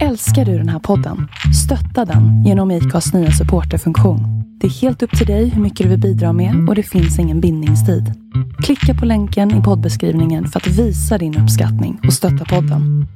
Älskar du den här podden? Stötta den genom IKAs nya supporterfunktion. Det är helt upp till dig hur mycket du vill bidra med och det finns ingen bindningstid. Klicka på länken i poddbeskrivningen för att visa din uppskattning och stötta podden.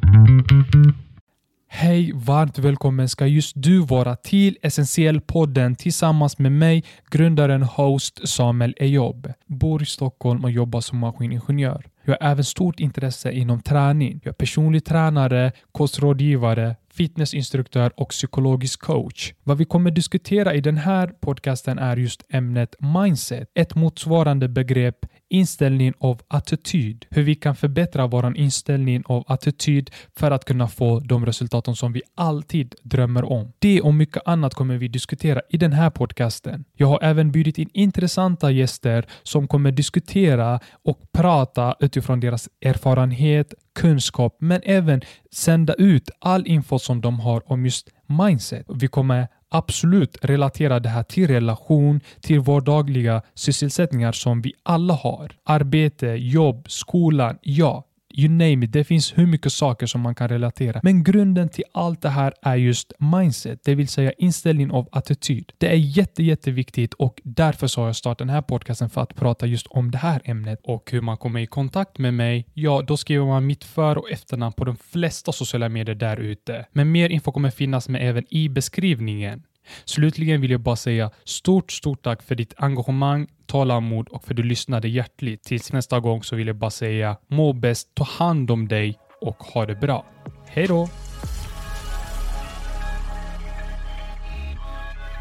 Hej, varmt välkommen ska just du vara till Essentiell-podden tillsammans med mig, grundaren host Samuel Ejob. Bor i Stockholm och jobbar som maskiningenjör. Jag har även stort intresse inom träning. Jag är personlig tränare, kostrådgivare, fitnessinstruktör och psykologisk coach. Vad vi kommer diskutera i den här podcasten är just ämnet mindset, ett motsvarande begrepp inställning av attityd. Hur vi kan förbättra vår inställning av attityd för att kunna få de resultaten som vi alltid drömmer om. Det och mycket annat kommer vi diskutera i den här podcasten. Jag har även bjudit in intressanta gäster som kommer diskutera och prata utifrån deras erfarenhet, kunskap, men även sända ut all info som de har om just mindset. Vi kommer absolut relatera det här till relation, till vardagliga sysselsättningar som vi alla har. Arbete, jobb, skolan, ja. You name it, det finns hur mycket saker som man kan relatera. Men grunden till allt det här är just mindset, det vill säga inställning av attityd. Det är jätte, jätteviktigt och därför så har jag startat den här podcasten för att prata just om det här ämnet och hur man kommer i kontakt med mig. Ja, då skriver man mitt för och efternamn på de flesta sociala medier där ute. Men mer info kommer finnas med även i beskrivningen. Slutligen vill jag bara säga stort, stort tack för ditt engagemang, tålamod och för att du lyssnade hjärtligt. Tills nästa gång så vill jag bara säga må bäst, ta hand om dig och ha det bra. Hej då!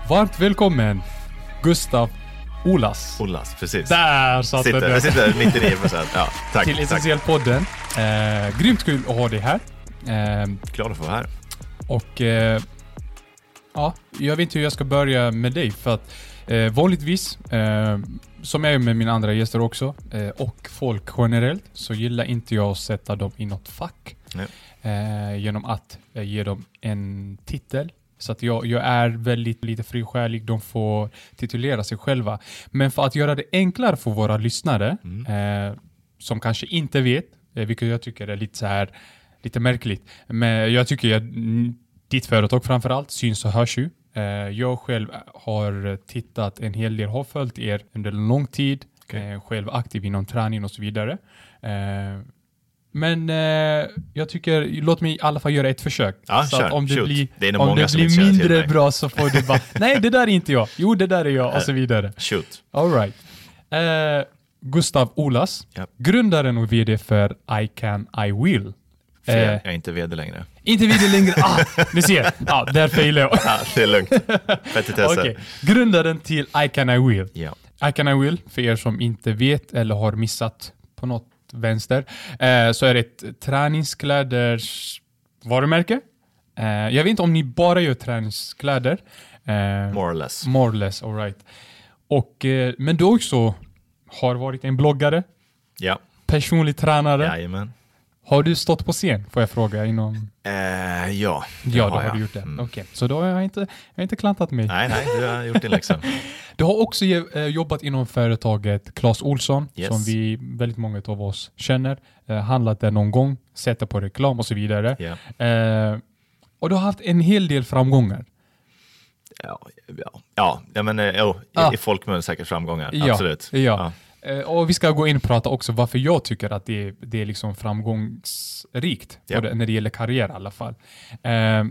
Varmt välkommen Gustav Olas. Olas, precis. Där satt sitter, den! jag sitter 99 procent. Ja, tack. Till. Essentiell-podden. Eh, grymt kul att ha dig här. Eh, Glad att få vara här. Och eh, ja, jag vet inte hur jag ska börja med dig för att eh, vanligtvis, eh, som jag är med mina andra gäster också, eh, och folk generellt, så gillar inte jag att sätta dem i något fack. Eh, genom att eh, ge dem en titel. Så att jag, jag är väldigt lite frisjälig, de får titulera sig själva. Men för att göra det enklare för våra lyssnare, Mm. eh, som kanske inte vet, eh, vilket jag tycker är lite så här lite märkligt. Men jag tycker att mm, ditt företag framförallt syns och hörs ju. Eh, Jag själv har tittat en hel del, har följt er under lång tid, Okej. eh, själv aktiv inom träning och så vidare. Eh, Men eh, jag tycker, låt mig i alla fall göra ett försök. Ja, så kör. om det Shoot. blir, Det om det blir mindre bra så får du bara, nej det där är inte jag, jo det där är jag och så vidare. Shoot. All right. Eh, Gustav Olas, Ja. grundaren och VD för I can, I will. Fel. Eh, Jag är inte vd längre. inte VD längre. Ah, ni ser, ah, där failar jag. Ja, det är lugnt. Petitesser. Okej, grundaren till I can, I will. Ja. I can, I will, för er som inte vet eller har missat på något vänster, eh, så är det ett träningskläders varumärke. Eh, jag vet inte om ni bara gör träningskläder. Eh, More or less. More or less, all right. Och, eh, men du också har varit en bloggare, Ja. personlig tränare. Jajamän. Har du stått på scen, får jag fråga? Inom... Eh, ja, Ja, då har jag. du gjort det. Mm. Okej, så då har jag inte, jag har inte klantat mig. Nej, nej, du har gjort din läxa. Du har också eh, jobbat inom företaget Clas Olsson, Yes. som vi, väldigt många av oss känner. Eh, handlat där någon gång, sett det på reklam och så vidare. Ja. Eh, och du har haft en hel del framgångar. Ja, ja. ja, ja men jo, i, Ah. i folkmun säkert framgångar. Ja, Absolut. ja. Eh, och vi ska gå in och prata också varför jag tycker att det, är- det är liksom framgångsrikt, Ja. både när det gäller karriär i alla fall. Eh,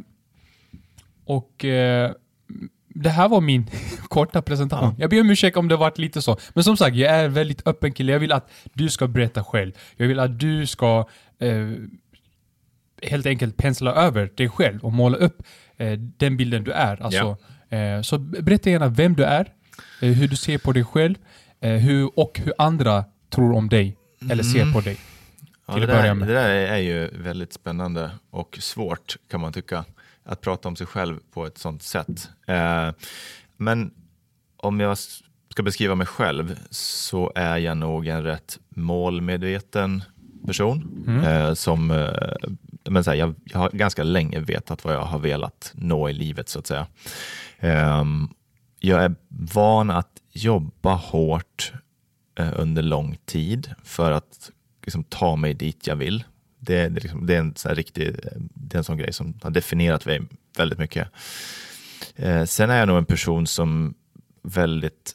och eh, det här var min korta presentation. Ja. Jag ber om ursäkt om det varit lite så. Men som sagt, jag är en väldigt öppen kille. Jag vill att du ska berätta själv. Jag vill att du ska eh, helt enkelt pensla över dig själv och måla upp eh, den bilden du är. Alltså, eh, så berätta gärna vem du är, eh, hur du ser på dig själv eh, hur, och hur andra tror om dig eller ser på dig. Ja, det, där, det där är ju väldigt spännande och svårt kan man tycka. Att prata om sig själv på ett sånt sätt. Eh, men om jag ska beskriva mig själv så är jag nog en rätt målmedveten person. Mm. Eh, som, eh, men så här, jag, jag har ganska länge vetat vad jag har velat nå i livet så att säga. Ehm, jag är van att jobba hårt eh, under lång tid för att liksom, ta mig dit jag vill. Det, det, liksom, det är en sån riktig, eh, det är en sån grej som har definierat mig väldigt mycket. Eh, sen är jag nog en person som väldigt,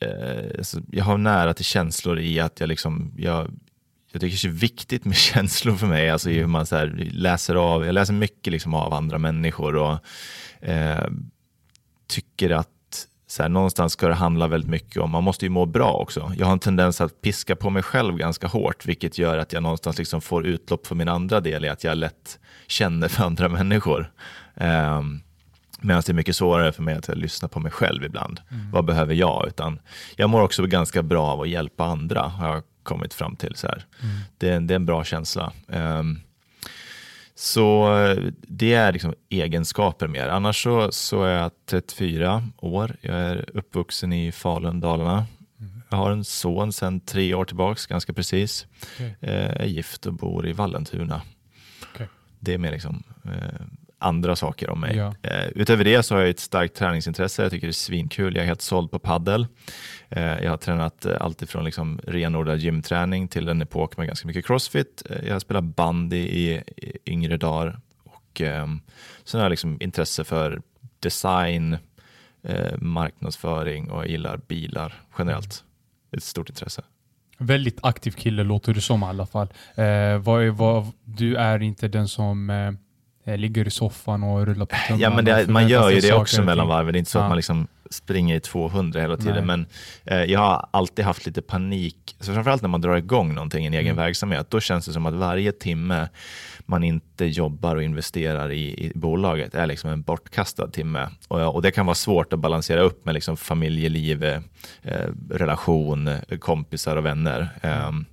eh, alltså, jag har nära till känslor i att jag liksom, jag, jag tycker det är viktigt med känslor för mig, alltså hur man så här, läser av, jag läser mycket liksom av andra människor och eh, tycker att så här, någonstans ska det handla väldigt mycket om, man måste ju må bra också. Jag har en tendens att piska på mig själv ganska hårt, vilket gör att jag någonstans liksom får utlopp för min andra del i att jag lätt känner för andra människor. Um, Medan det är mycket svårare för mig att lyssna på mig själv ibland. Mm. Vad behöver jag? Utan jag mår också ganska bra av att hjälpa andra, har jag kommit fram till. Så mm. det, det, är en bra känsla. Um, så det är liksom egenskaper mer. Annars så, så är jag 34 år. Jag är uppvuxen i Falun, Dalarna. Jag har en son sedan tre år tillbaks, ganska precis. Okay. Jag är gift och bor i Vallentuna. Okay. Det är mer liksom eh, andra saker om mig. Ja. Eh, utöver det så har jag ett starkt träningsintresse. Jag tycker det är svinkul. Jag är helt såld på paddel. Eh, jag har tränat eh, alltifrån liksom renodlad gymträning till en epok med ganska mycket crossfit. Eh, jag har spelat bandy i, i yngre dagar. Och, eh, sen har jag liksom intresse för design, eh, marknadsföring och jag gillar bilar generellt. Ett stort intresse. Väldigt aktiv kille låter du som i alla fall. Eh, vad, vad, du är inte den som ligger i soffan och rullar på tummarna. Ja, men det, man gör ju det också mellan varven. Det är inte så ja. att man liksom springer i 200 hela tiden. Nej. Men eh, jag har alltid haft lite panik, så framförallt när man drar igång någonting, en egen mm. verksamhet. Då känns det som att varje timme man inte jobbar och investerar i, i bolaget är liksom en bortkastad timme. Och, och, det kan vara svårt att balansera upp med liksom familjeliv, eh, relation, kompisar och vänner. Mm.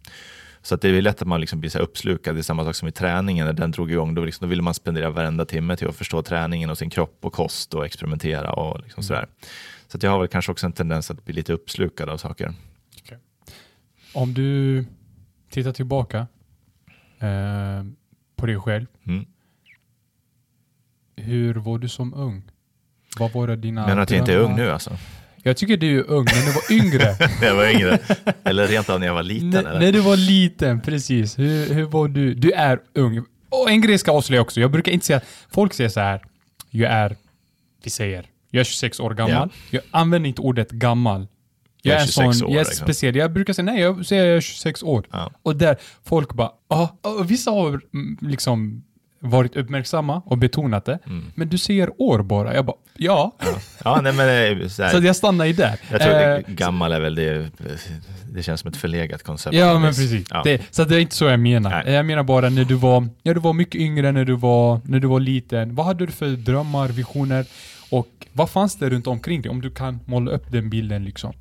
Så att det är lätt att man liksom blir så uppslukad. Det är samma sak som i träningen. När den drog igång, då, liksom, då ville man spendera varenda timme till att förstå träningen och sin kropp och kost och experimentera och liksom sådär. Så att jag har väl kanske också en tendens att bli lite uppslukad av saker. Okay. Om du tittar tillbaka eh, på dig själv. Mm. Hur var du som ung? Vad var det dina... Menar att jag inte är ung nu alltså? Jag tycker du är ung, när du var yngre. jag var yngre. Eller rent av när jag var liten. N eller? När du var liten, precis. Hur, hur var du? Du är ung. Och en grej ska jag avslöja också. Jag brukar inte säga... Folk säger så här. Jag är... Vi säger. Jag är 26 år gammal. Ja. Jag använder inte ordet gammal. Jag, jag är, är sån, år, jag är liksom. speciell. Jag brukar säga nej, jag säger jag är 26 år. Ja. Och där folk bara, ja, vissa har mm, liksom varit uppmärksamma och betonat det. Mm. Men du säger år bara. Jag bara, ja. ja. ja nej, men så, så jag stannar i där. Jag tror eh, gammal är väl det, det känns som ett förlegat koncept. Ja, men precis. Ja. Det, så det är inte så jag menar. Nej. Jag menar bara när du, var, när du var mycket yngre, när du var, när du var liten. Vad hade du för drömmar, visioner och vad fanns det runt omkring dig? Om du kan måla upp den bilden liksom.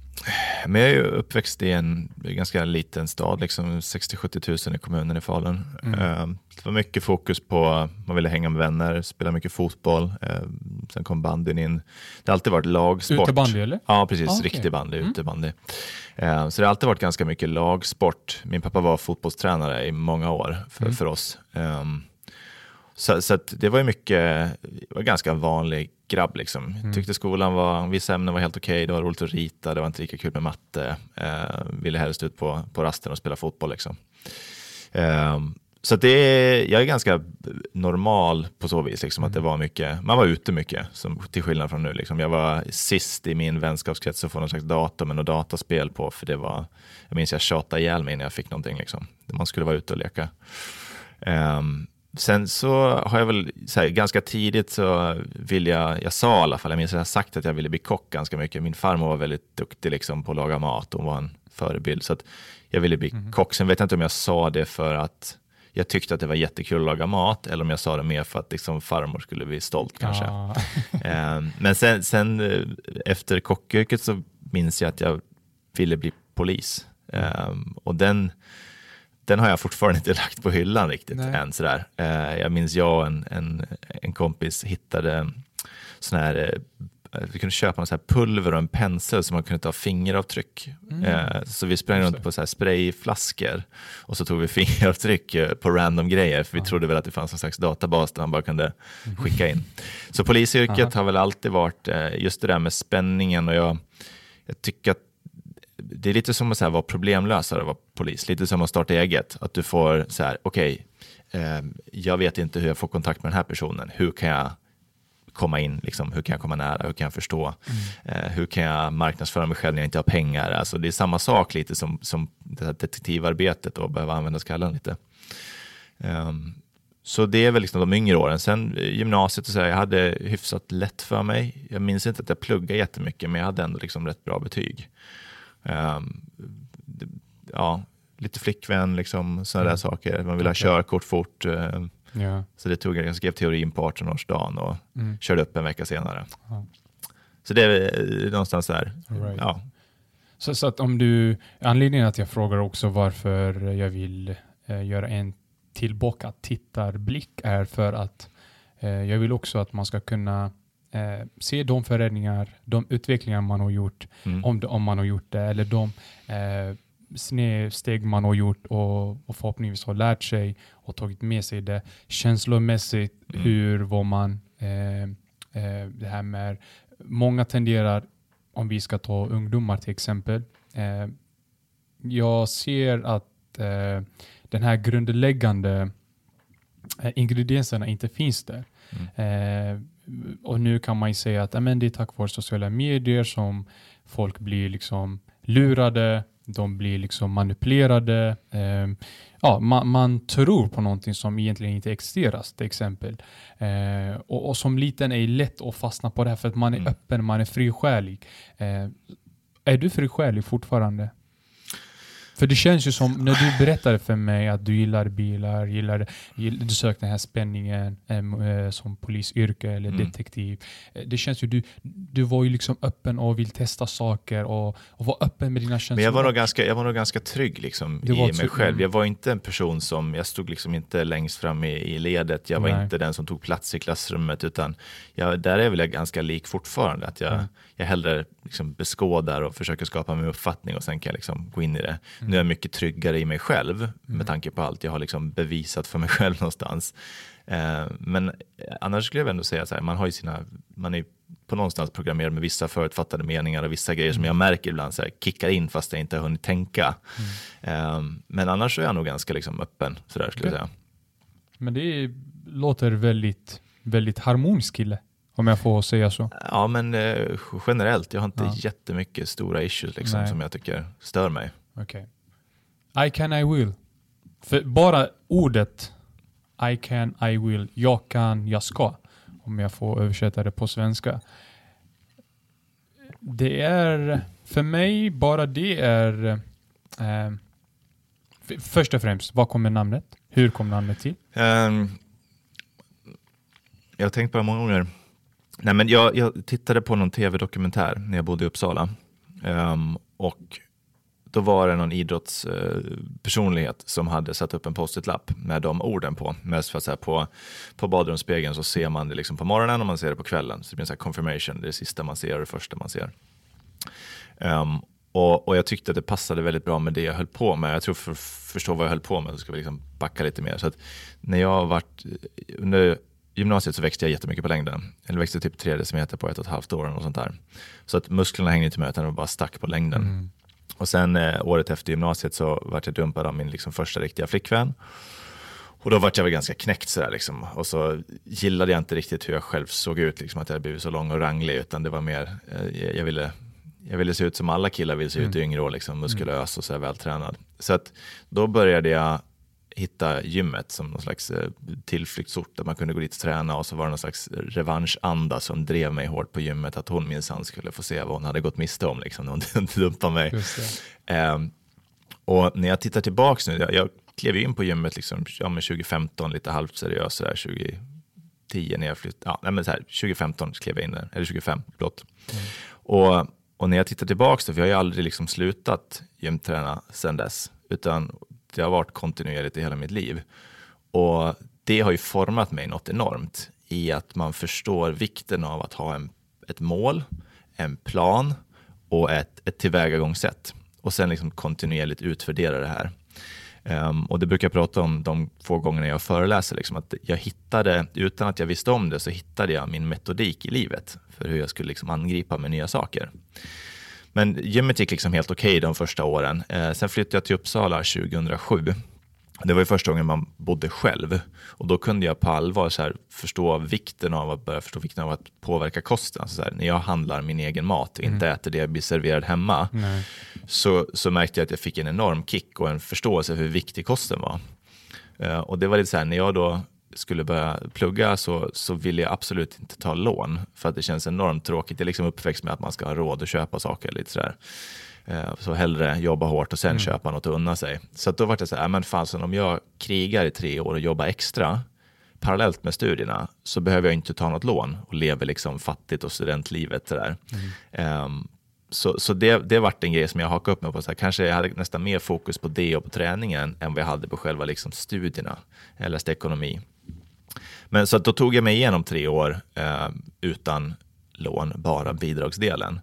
Men jag är uppväxt i en ganska liten stad, liksom 60-70 000 i kommunen i Falun. Mm. Ehm, det var mycket fokus på, man ville hänga med vänner, spela mycket fotboll. Ehm, sen kom bandyn in. Det har alltid varit lagsport. Utebandy eller? Ja, precis. Ah, okay. Riktig bandy, mm. utebandy. Ehm, så det har alltid varit ganska mycket lagsport. Min pappa var fotbollstränare i många år för, mm. för oss. Så, så det var ju mycket, var ganska vanlig grabb liksom. Mm. Tyckte skolan var, vissa ämnen var helt okej, okay, det var roligt att rita, det var inte lika kul med matte. Eh, ville helst ut på, på rasten och spela fotboll liksom. Eh, så det är, jag är ganska normal på så vis, liksom, mm. att det mm. var mycket, man var ute mycket, som, till skillnad från nu. Liksom. Jag var sist i min vänskapskrets att få någon slags dator med något dataspel på, för det var, jag minns jag tjatade ihjäl mig när jag fick någonting. Liksom. Man skulle vara ute och leka. Um, Sen så har jag väl här, ganska tidigt så vill jag, jag sa i alla fall, jag minns att jag sagt att jag ville bli kock ganska mycket. Min farmor var väldigt duktig liksom på att laga mat, hon var en förebild. Så att jag ville bli mm. kock. Sen vet jag inte om jag sa det för att jag tyckte att det var jättekul att laga mat eller om jag sa det mer för att liksom farmor skulle bli stolt kanske. Ja. Ehm, men sen, sen eh, efter kockyrket så minns jag att jag ville bli polis. Um, och den den har jag fortfarande inte lagt på hyllan riktigt Nej. än. Sådär. Eh, jag minns jag och en, en, en kompis hittade sån här eh, vi kunde köpa en sån här pulver och en pensel som man kunde ta fingeravtryck. Mm. Eh, så vi sprang runt på så här sprayflaskor och så tog vi fingeravtryck på random grejer för vi ja. trodde väl att det fanns en slags databas där man bara kunde mm. skicka in. Så polisyrket har väl alltid varit just det där med spänningen och jag, jag tycker att det är lite som att vara problemlösare och vara polis, lite som att starta eget. Att du får så här, okej, okay, eh, jag vet inte hur jag får kontakt med den här personen. Hur kan jag komma in, liksom, hur kan jag komma nära, hur kan jag förstå, mm. eh, hur kan jag marknadsföra mig själv när jag inte har pengar. Alltså, det är samma sak lite som, som det här detektivarbetet och behöva använda skallen lite. Um, så det är väl liksom de yngre åren. Sen gymnasiet, och så här, jag hade hyfsat lätt för mig. Jag minns inte att jag pluggade jättemycket, men jag hade ändå liksom rätt bra betyg. Um, ja, lite flickvän, liksom, sådana mm. där saker. Man ville ha körkort fort. Uh, ja. Så det tog, jag skrev teorin på 18-årsdagen och mm. körde upp en vecka senare. Ja. Så det är någonstans där. Right. Ja. Så, så, att om du, anledningen att jag frågar också varför jag vill eh, göra en tillbaka tittarblick är för att eh, jag vill också att man ska kunna eh, se de förändringar, de utvecklingar man har gjort, mm. om, om man har gjort det, eller de eh, snedsteg man har gjort och, och förhoppningsvis har lärt sig och tagit med sig det känslomässigt. Mm. Hur var man? Eh, eh, det här med, många tenderar, om vi ska ta ungdomar till exempel, eh, jag ser att eh, den här grundläggande eh, ingredienserna inte finns där. Mm. Och nu kan man ju säga att amen, det är tack vare sociala medier som folk blir liksom lurade, de blir liksom manipulerade. Eh, ja, man, man, tror på någonting som egentligen inte existerar till exempel. Eh, och, och, som liten är det lätt att fastna på det här för att man är mm. öppen, man är frisjälig. Eh, är du frisjälig fortfarande? För det känns ju som, när du berättade för mig att du gillar bilar, gillar, du söker den här spänningen äh, som polisyrke eller mm. detektiv. Eh, det känns ju, du, du var ju liksom öppen och vill testa saker och, och var öppen med dina känslor. Men jag var nog ganska, jag var nog ganska trygg liksom i mig trygg. själv. Jag var inte en person som, jag stod liksom inte längst fram i, i ledet. Jag var Nej. inte den som tog plats i klassrummet utan jag, där är väl jag ganska lik fortfarande. Att jag, mm. Jag hellre liksom beskådar och försöker skapa min uppfattning och sen kan jag liksom gå in i det. Mm. Nu är jag mycket tryggare i mig själv mm. med tanke på allt jag har liksom bevisat för mig själv någonstans. Eh, men annars skulle jag ändå säga så här, man har ju sina, man är på någonstans programmerad med vissa förutfattade meningar och vissa grejer mm. som jag märker ibland så här, kickar in fast jag inte har hunnit tänka. Mm. Eh, men annars är jag nog ganska liksom öppen sådär skulle okay. jag säga. Men det låter väldigt, väldigt harmonisk kille. Om jag får säga så. Ja, men eh, generellt. Jag har inte ja. jättemycket stora issues liksom, som jag tycker stör mig. Okay. I can, I will. För bara ordet I can, I will, jag kan, jag ska. Om jag får översätta det på svenska. Det är, för mig, bara det är eh, Först och främst, var kommer namnet? Hur kom namnet till? Um, jag har tänkt på det många gånger. Nej, men jag, jag tittade på någon tv-dokumentär när jag bodde i Uppsala. Um, och då var det någon idrottspersonlighet eh, som hade satt upp en post-it-lapp med de orden på. Mest för att så på, på badrumsspegeln så ser man det liksom på morgonen och man ser det på kvällen. Så det blir en så confirmation, det är det sista man ser och det första man ser. Um, och, och, jag tyckte att det passade väldigt bra med det jag höll på med. Jag tror för att förstå vad jag höll på med så ska vi liksom backa lite mer. Så att när jag varit, eh, under gymnasiet så växte jag jättemycket på längden. Jag växte typ tre decimeter på ett och ett halvt år och sånt där. Så att musklerna hängde inte med utan de bara stack på längden. Mm. Och sen eh, året efter gymnasiet så vart jag dumpad av min liksom, första riktiga flickvän. Och då vart jag väl ganska knäckt sådär liksom. Och så gillade jag inte riktigt hur jag själv såg ut, liksom att jag blivit så lång och ranglig, utan det var mer, eh, jag ville jag ville se ut som alla killar vill se ut i mm. yngre år, liksom, muskulös och så vältränad. Så att då började jag hitta gymmet som någon slags eh, tillflyktsort där man kunde gå dit och träna och så var det någon slags revanschanda som drev mig hårt på gymmet att hon minsann skulle få se vad hon hade gått miste om liksom, när hon dumpade mig. Um, och när jag tittar tillbaks nu, jag, jag klev in på gymmet liksom, ja, med 2015 lite halvt seriöst sådär 2010 när jag flyttade, ja, men så här, 2015 klev jag in där, eller 25, förlåt. Mm. Och, och när jag tittar tillbaks, då, för jag har ju aldrig liksom slutat gymträna sedan dess, utan det har varit kontinuerligt i hela mitt liv. Och det har ju format mig något enormt i att man förstår vikten av att ha en, ett mål, en plan och ett, ett tillvägagångssätt och sen liksom kontinuerligt utvärdera det här. Um, och det brukar jag prata om de få gångerna jag föreläser, liksom, att jag hittade, utan att jag visste om det, så hittade jag min metodik i livet för hur jag skulle liksom angripa med nya saker. Men gymmet gick liksom helt okej okay de första åren. Eh, sen flyttade jag till Uppsala 2007 Det var ju första gången man bodde själv och då kunde jag på allvar så här, förstå vikten av att börja förstå vikten av att påverka kosten. Så här, när jag handlar min egen mat och inte äter det jag blir serverad hemma så, så märkte jag att jag fick en enorm kick och en förståelse för hur viktig kosten var. Eh, och det var lite så här, när jag då skulle börja plugga så, så ville jag absolut inte ta lån för att det känns enormt tråkigt. Jag är liksom uppväxt med att man ska ha råd att köpa saker. lite så där. Eh, Så hellre jobba hårt och sen köpa något och unna sig. Så då var det så här, "Ja, men fasen om jag krigar i tre år och jobbar extra parallellt med studierna så behöver jag inte ta något lån och lever liksom fattigt och studentlivet. Så, där. Ehm, så, så det, det vart en grej som jag hakade upp mig på. Så här, kanske jag hade nästan mer fokus på det och på träningen än vad jag hade på själva liksom studierna. Jag läste ekonomi. Men så att då tog jag mig igenom tre år eh, utan lån, bara bidragsdelen.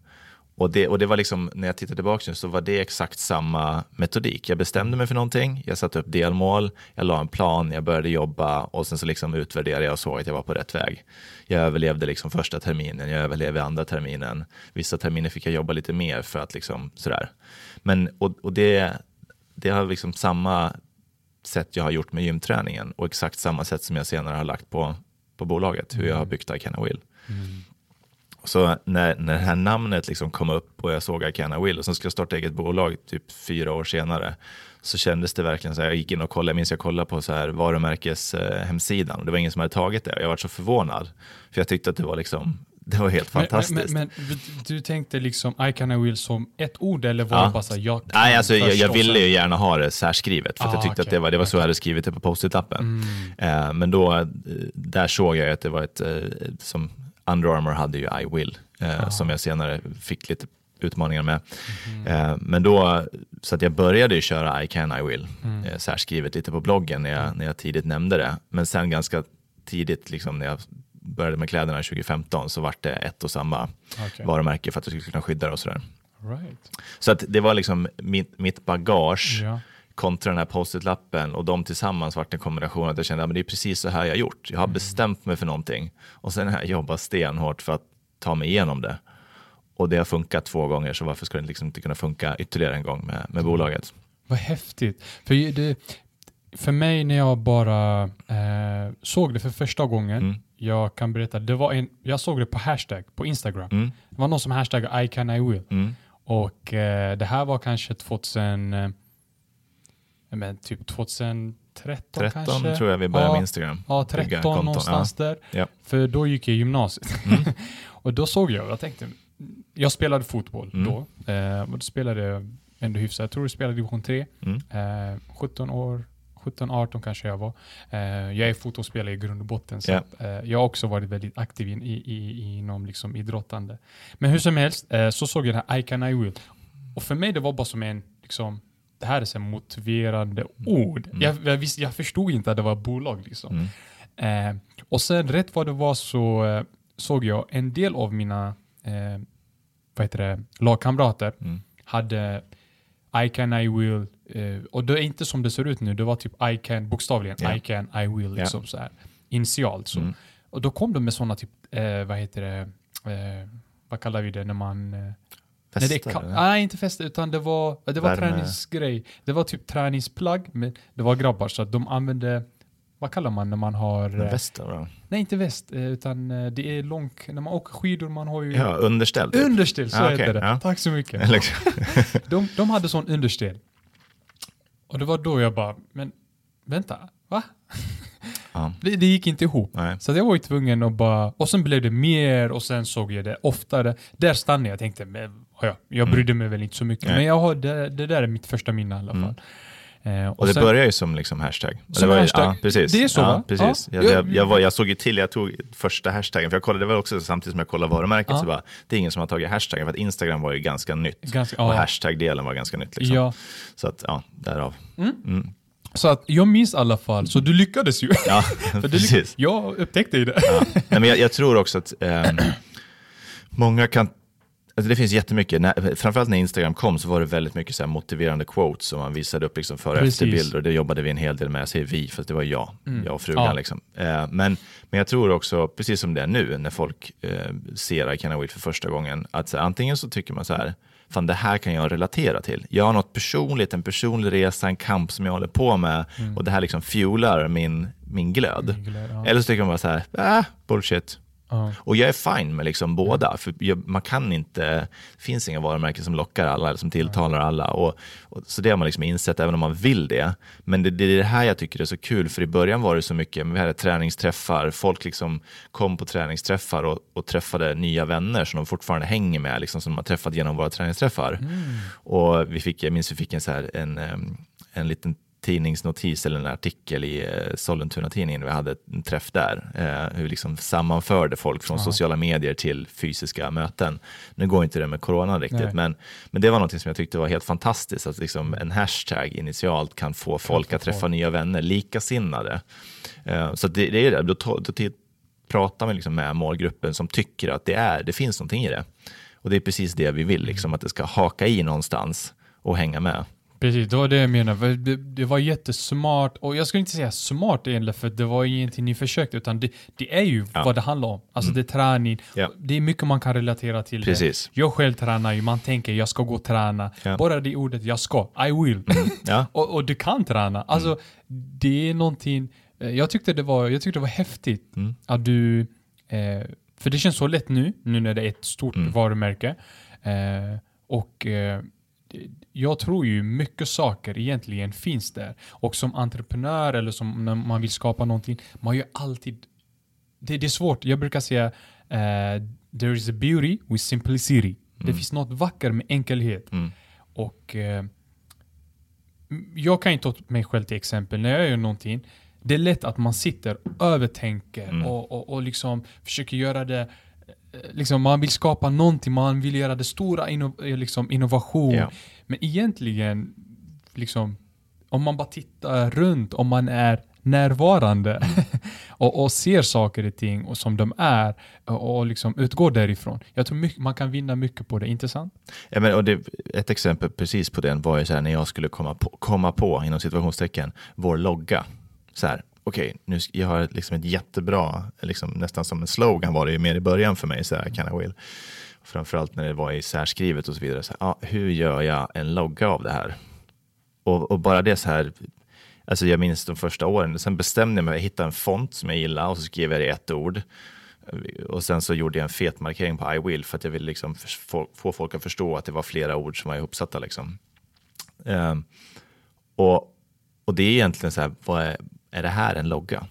Och det, och det var liksom, när jag tittar tillbaka nu så var det exakt samma metodik. Jag bestämde mig för någonting, jag satte upp delmål, jag la en plan, jag började jobba och sen så liksom utvärderade jag och såg att jag var på rätt väg. Jag överlevde liksom första terminen, jag överlevde andra terminen. Vissa terminer fick jag jobba lite mer för att liksom sådär. Men, och, och det, det har liksom samma sätt jag har gjort med gymträningen och exakt samma sätt som jag senare har lagt på, på bolaget, hur jag har byggt I Can I Will. Så när, när det här namnet liksom kom upp och jag såg I Can I Will och sen skulle jag starta eget bolag typ fyra år senare så kändes det verkligen så här, jag gick in och kollade, jag minns jag kollade på så här varumärkes eh, och det var ingen som hade tagit det. Och jag var så förvånad för jag tyckte att det var liksom, det var helt fantastiskt. Men, men, men du tänkte liksom I can I will som ett ord eller var Ja. det bara så jag kan Nej, alltså, jag, jag ville ju gärna ha det särskrivet för att Ah, jag tyckte att okej, det var, det var så jag hade skrivit det på post-it-lappen. Mm. Eh, men då, eh, där såg jag att det var ett, eh, som Under Armour hade ju I will, eh, Ah. som jag senare fick lite utmaningar med. Eh, men då, så att jag började ju köra I can, I will, Mm. eh, särskrivet lite på bloggen när jag, när jag tidigt nämnde det. Men sen ganska tidigt, liksom, när jag började med kläderna 2015, så vart det ett och samma Okej. varumärke för att jag skulle kunna skydda det och sådär. Right. Så att det var liksom mitt, mitt bagage Ja. kontra den här post-it-lappen och de tillsammans vart en kombination att jag kände att det är precis så här jag har gjort. Jag har bestämt mig för någonting och sen har jag jobbat stenhårt för att ta mig igenom det. Och det har funkat två gånger, så varför skulle det liksom inte kunna funka ytterligare en gång med, med bolaget? Vad häftigt. För, det, för mig när jag bara eh, såg det för första gången, Mm. Jag kan berätta, det var en, jag såg det på hashtag på Instagram. Mm, Det var någon som hashtag I can I will. mm, Och eh, det här var kanske 2000, eh, men typ 2013 13 kanske? tror jag vi började Ja. med Instagram. Ja, Bygga 13 konton, någonstans där. Ja. För då gick jag gymnasiet. Mm. och då såg jag, jag tänkte, jag spelade fotboll Mm. då. Eh, och då spelade jag ändå hyfsat. Jag tror jag spelade division 3. Mm. Eh, 17 år, 17-18 kanske jag var. Eh, jag är fotbollsspelare i grund och botten. Så Ja. att, eh, jag har också varit väldigt aktiv in, i, i, inom liksom idrottande. Men hur som helst eh, så såg jag det här I can I will. Och för mig det var bara som en, liksom, det här är så motiverande ord. Mm. Jag, jag, visste, jag förstod inte att det var bolag. Liksom. Mm. Och sen rätt vad det var så såg jag en del av mina eh, vad heter det, lagkamrater Mm. hade I can, I will. Eh, och det är inte som det ser ut nu. Det var typ I can, bokstavligen. Ja. I can, I will. Liksom så här. Initialt. Så. Mm. Och då kom de med sådana typ, eh, vad heter det, eh, vad kallar vi det när man... Eh, Nej, det eller? nej, inte fäste, utan det var, det var Värme. träningsgrej. Det var typ träningsplagg, men det var grabbar, så att de använde, vad kallar man när man har... Västar, va? Nej, inte väst, utan det är lång, när man åker skidor, man har ju Ja, underställd. typ. underställ, så Ja, heter det. ja. Tack så mycket. De, de hade sån underställ. Och det var då jag bara, men vänta, va? ja, Det, det gick inte ihop. nej. Så jag var ju tvungen att bara, och sen blev det mer och sen såg jag det oftare. Där stannade jag och tänkte, men, ja, jag Mm. brydde mig väl inte så mycket. Nej. Men jag har, det, det där är mitt första minne i alla Mm. Eh, Och det sen- börjar ju som liksom hashtag. Och Som det var hashtag. Ja, precis. Det är så, ja? Precis. Ja. Jag, jag, jag, var, jag såg ju till, jag tog första hashtaggen, för jag kollade, det var också samtidigt som jag kollade varumärket, Ja. så bara, det är ingen som har tagit hashtaggen, för att Instagram var ju ganska nytt. Ganska, Och hashtag-delen var ganska nytt. Liksom. ja. Så att, ja, därav. Mm. Mm. Så att jag minns i alla fall, så du lyckades ju. Ja, För precis. jag upptäckte ju det. Nej, men jag, tror också att ehm, många kan Alltså det finns jättemycket, när, framförallt när Instagram kom så var det väldigt mycket så motiverande quotes som man visade upp liksom före och efterbilder och det jobbade vi en hel del med, jag säger vi, för det var jag, Mm. jag och frugan. Ja. Liksom. Eh, men, men jag tror också, precis som det är nu, när folk eh, ser I Can Will för första gången, att så antingen så tycker man så här, fan det här kan jag relatera till. Jag har något personligt, en personlig resa, en kamp som jag håller på med och det här liksom fuelar min, min glöd. Min glöd, ja. Eller så tycker man bara så här, äh, bullshit. Ja. Och jag är fine med liksom båda, för jag, man kan inte, det finns inga varumärken som lockar alla eller som tilltalar alla. Och, och, så det har man liksom insett, även om man vill det. Men det, det är det här jag tycker är så kul, för i början var det så mycket, vi hade träningsträffar, folk liksom kom på träningsträffar och, och träffade nya vänner som de fortfarande hänger med, liksom, som de har träffat genom våra träningsträffar. Och vi fick, jag minns vi fick en, så här, en, en liten tidningsnotis eller en artikel i eh, Sollentuna-tidningen. Vi hade en träff där. Eh, hur vi liksom sammanförde folk från sociala medier till fysiska möten. Nu går inte det med corona riktigt, Nej. men, men det var något som jag tyckte var helt fantastiskt. Att liksom en hashtag initialt kan få folk att träffa nya vänner, likasinnade. Eh, så det, det är det. Då, då till- pratar man liksom med målgruppen som tycker att det, är, det finns någonting i det. Och det är precis det vi vill, liksom, att det ska haka i någonstans och hänga med. Precis, det var det jag menade. Det, det var jättesmart, och jag skulle inte säga smart egentligen, för det var ingenting ni försökte, utan det, det är ju Ja. Mm. vad det handlar om. Alltså det är träning, Ja. det är mycket man kan relatera till Precis. det. Jag själv tränar ju, man tänker jag ska gå och träna. Ja. Bara det ordet jag ska, I will. Ja. och, och du kan träna. Alltså det är någonting, eh, jag tyckte det var, jag tyckte det var häftigt Mm. att du, eh, för det känns så lätt nu, nu när det är ett stort Mm. varumärke. Eh, och eh, jag tror ju mycket saker egentligen finns där. Och som entreprenör eller som när man vill skapa någonting, man gör alltid... Det, det är svårt. Jag brukar säga eh, there is a beauty with simplicity. Det finns något vackert med enkelhet. Mm. Och eh, jag kan inte ta mig själv till exempel. När jag gör någonting, det är lätt att man sitter och övertänker Mm. och, och, och liksom försöker göra det Liksom man vill skapa någonting, man vill göra det stora inno, eh, liksom innovation. Ja. Men egentligen, liksom, om man bara tittar runt, om man är närvarande och, och ser saker och ting och som de är och, och liksom utgår därifrån. Jag tror mycket, man kan vinna mycket på det, inte sant? Ja, men, och det, ett exempel precis på den var ju så här när jag skulle komma på, komma på inom situationstecken, vår logga. Så här, okej, nu jag har liksom ett jättebra, liksom, nästan som en slogan var det ju mer i början för mig, så här, can I will. Framförallt när det var i särskrivet och så vidare. Så här, ah, hur gör jag en logga av det här? Och, och bara det så här, alltså jag minns de första åren, sen bestämde jag mig, jag hittade en font som jag gillade och så skrev jag det i ett ord. Och sen så gjorde jag en fet markering på I will för att jag ville liksom få, få folk att förstå att det var flera ord som var ihopsatta. Liksom. Um, och, och det är egentligen så här, vad är, är det här en logga?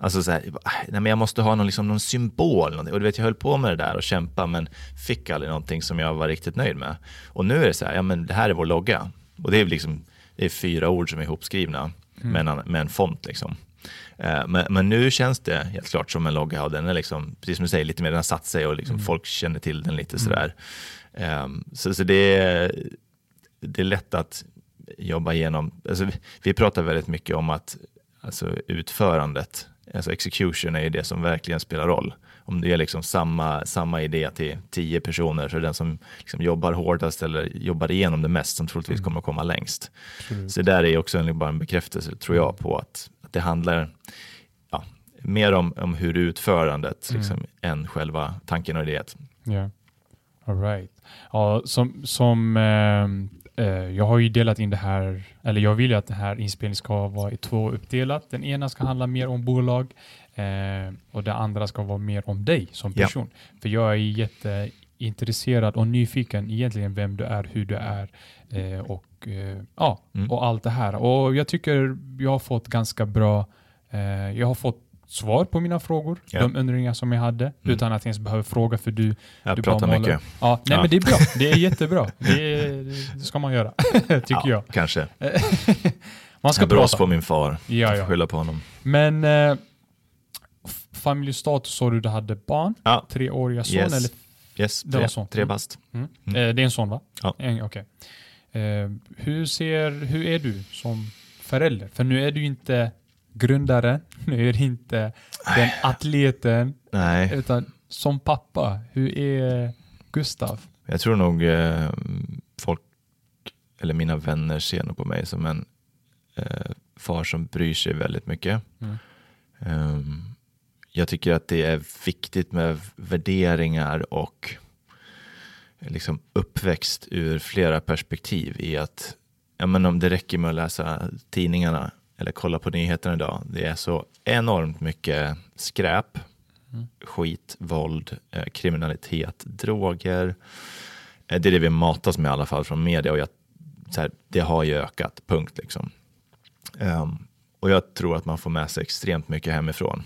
Alltså så här, nej men jag måste ha någon, liksom, någon symbol. Någonting. Och du vet, jag höll på med det där och kämpa men fick aldrig någonting som jag var riktigt nöjd med. Och nu är det så här, ja men det här är vår logga. Och det är liksom, det är fyra ord som är ihopskrivna med, en, med en font liksom. Eh, Men, men nu känns det helt klart som en logga och den är liksom, precis som du säger, lite mer den har satt sig och liksom folk känner till den lite sådär. Ehm, Så, så det, är, det är lätt att jobba igenom, alltså vi, vi pratar väldigt mycket om att alltså utförandet, alltså execution är ju det som verkligen spelar roll. Om det är liksom samma, samma idé till tio personer så är det den som liksom jobbar hårdast eller jobbar igenom det mest som troligtvis kommer att komma längst. Så där är också en, bara en bekräftelse, tror jag, på att, att det handlar ja, mer om, om hur utförandet liksom, än själva tanken och idén. Ja. All right. Ja, som, som eh, jag har ju delat in det här, eller jag vill ju att den här inspelningen ska vara i två uppdelat. Den ena ska handla mer om bolag eh, och det andra ska vara mer om dig som Ja. person. För jag är jätteintresserad och nyfiken egentligen vem du är, hur du är eh, och, eh, ja, Mm. och allt det här. Och jag tycker jag har fått ganska bra, eh, jag har fått svar på mina frågor, Ja. Mm. de undringar som jag hade, utan att jag ens behöver fråga för du Jag du bara pratar maler. mycket. Ja, nej Ja. men det är bra. Det är jättebra. Det, är, det ska man göra, tycker ja, jag. Kanske. Man ska Jag prata. på min far. Ja, ja. skylla på honom. Men eh, familjestatus sa du du hade barn? Ja, Treåriga son Yes. eller? yes, Det tre, tre Mm. bast. Mm. Mm. Eh, det är en son va? Ja. En, Okej. Eh, hur, ser, hur är du som förälder? För nu är du inte grundaren, nu är du inte den atleten, Nej, utan som pappa, hur är Gustav? jag tror nog eh, folk, eller mina vänner ser nog på mig som en eh, far som bryr sig väldigt mycket. Mm. Ehm, jag tycker att det är viktigt med värderingar och liksom uppväxt ur flera perspektiv i att ja, men om det räcker med att läsa tidningarna eller kolla på nyheterna idag. Det är så enormt mycket skräp, mm. skit, våld, eh, kriminalitet, droger. Eh, det är det vi matas med i alla fall från media och jag, här, det har ju ökat, punkt liksom. Um, och jag tror att man får med sig extremt mycket hemifrån.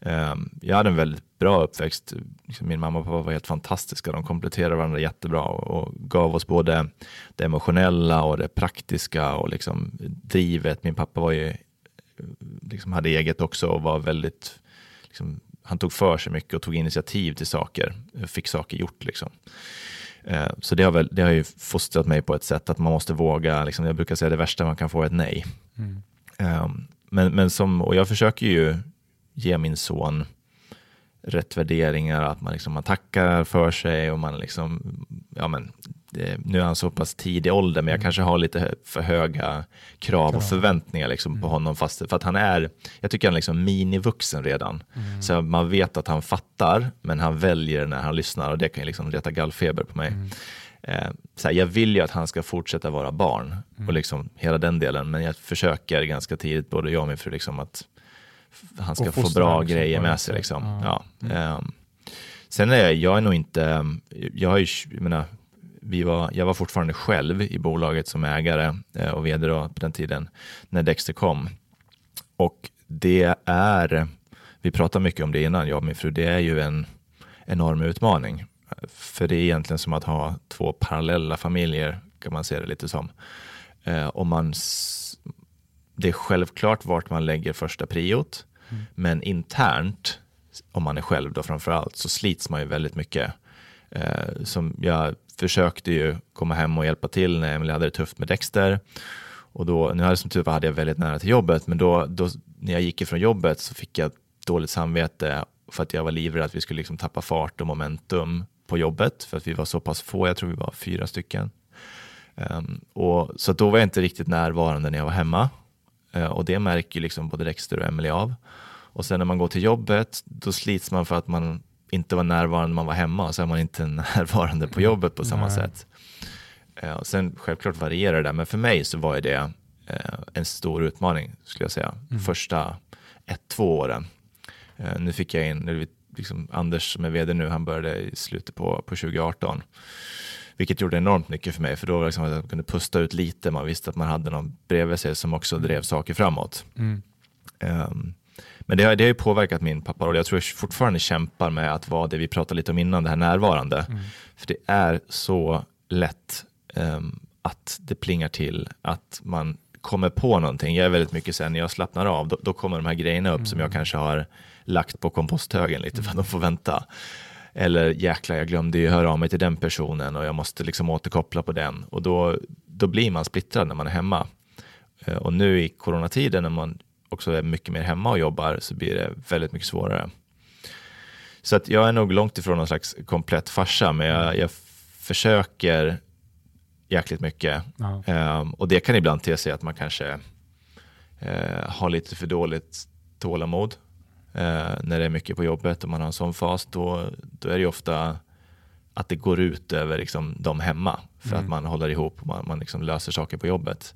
Um, jag hade en väldigt bra uppväxt. Liksom min mamma och pappa var helt fantastiska. De kompletterade varandra jättebra och gav oss både det emotionella och det praktiska och liksom drivet. Min pappa var ju, liksom hade eget också och var väldigt, liksom, han tog för sig mycket och tog initiativ till saker, fick saker gjort. Liksom. Ehm, så det har, väl, det har ju fostrat mig på ett sätt att man måste våga, liksom, jag brukar säga det värsta man kan få är ett nej. Mm. Men, men som, och jag försöker ju ge min son rätt värderingar, att man, liksom, man tackar för sig och man liksom, ja men, det, nu är han så pass tidig ålder, men jag mm. kanske har lite för höga krav och förväntningar liksom mm. på honom, fast för att han är, jag tycker han är liksom minivuxen redan. Mm. Så man vet att han fattar, men han väljer när han lyssnar och det kan ju liksom reta gallfeber på mig. Mm. Eh, så här, jag vill ju att han ska fortsätta vara barn och mm. liksom hela den delen, men jag försöker ganska tidigt, både jag och min fru, liksom att han ska få bra grejer med sig. Liksom. Ja. Mm. Um, sen är jag, jag är nog inte, jag, har ju, jag, menar, vi var, jag var fortfarande själv i bolaget som ägare eh, och vd då, på den tiden när Dexter kom. Och det är, vi pratade mycket om det innan, jag och min fru, det är ju en enorm utmaning. För det är egentligen som att ha två parallella familjer, kan man se det lite som. Eh, och man det är självklart vart man lägger första priot, mm. men internt, om man är själv då framför allt, så slits man ju väldigt mycket. Eh, som jag försökte ju komma hem och hjälpa till när Emelie hade det tufft med Dexter. Och då, nu hade som tur var hade jag väldigt nära till jobbet, men då, då när jag gick ifrån jobbet så fick jag dåligt samvete för att jag var livrädd att vi skulle liksom tappa fart och momentum på jobbet, för att vi var så pass få, jag tror vi var fyra stycken. Um, och, så då var jag inte riktigt närvarande när jag var hemma. Eh, och det märker liksom både Dexter och Emily av. Och sen när man går till jobbet, då slits man för att man inte var närvarande när man var hemma, och så är man inte närvarande på jobbet på samma Nej. sätt. Eh, och sen självklart varierar det där, men för mig så var det eh, en stor utmaning, skulle jag säga, mm. första ett, två åren. Nu fick jag in, liksom Anders som är vd nu, han började i slutet på, på 2018. Vilket gjorde enormt mycket för mig, för då var liksom jag kunde pusta ut lite. Man visste att man hade någon bredvid sig som också drev saker framåt. Mm. Um, men det har, det har ju påverkat min pappa och jag tror jag fortfarande kämpar med att vara det vi pratade lite om innan, det här närvarande. Mm. För det är så lätt um, att det plingar till, att man kommer på någonting. Jag är väldigt mycket sen när jag slappnar av, då, då kommer de här grejerna upp mm. som jag kanske har lagt på komposthögen lite för att de får vänta. Eller jäklar, jag glömde ju höra av mig till den personen och jag måste liksom återkoppla på den. Och då, då blir man splittrad när man är hemma. Eh, och nu i coronatiden när man också är mycket mer hemma och jobbar så blir det väldigt mycket svårare. Så att jag är nog långt ifrån någon slags komplett farsa, men jag, jag försöker jäkligt mycket. Um, och det kan ibland te sig att man kanske uh, har lite för dåligt tålamod eh, när det är mycket på jobbet och man har en sån fas, då, då är det ofta att det går ut över liksom, de hemma för mm. att man håller ihop och man, man liksom löser saker på jobbet.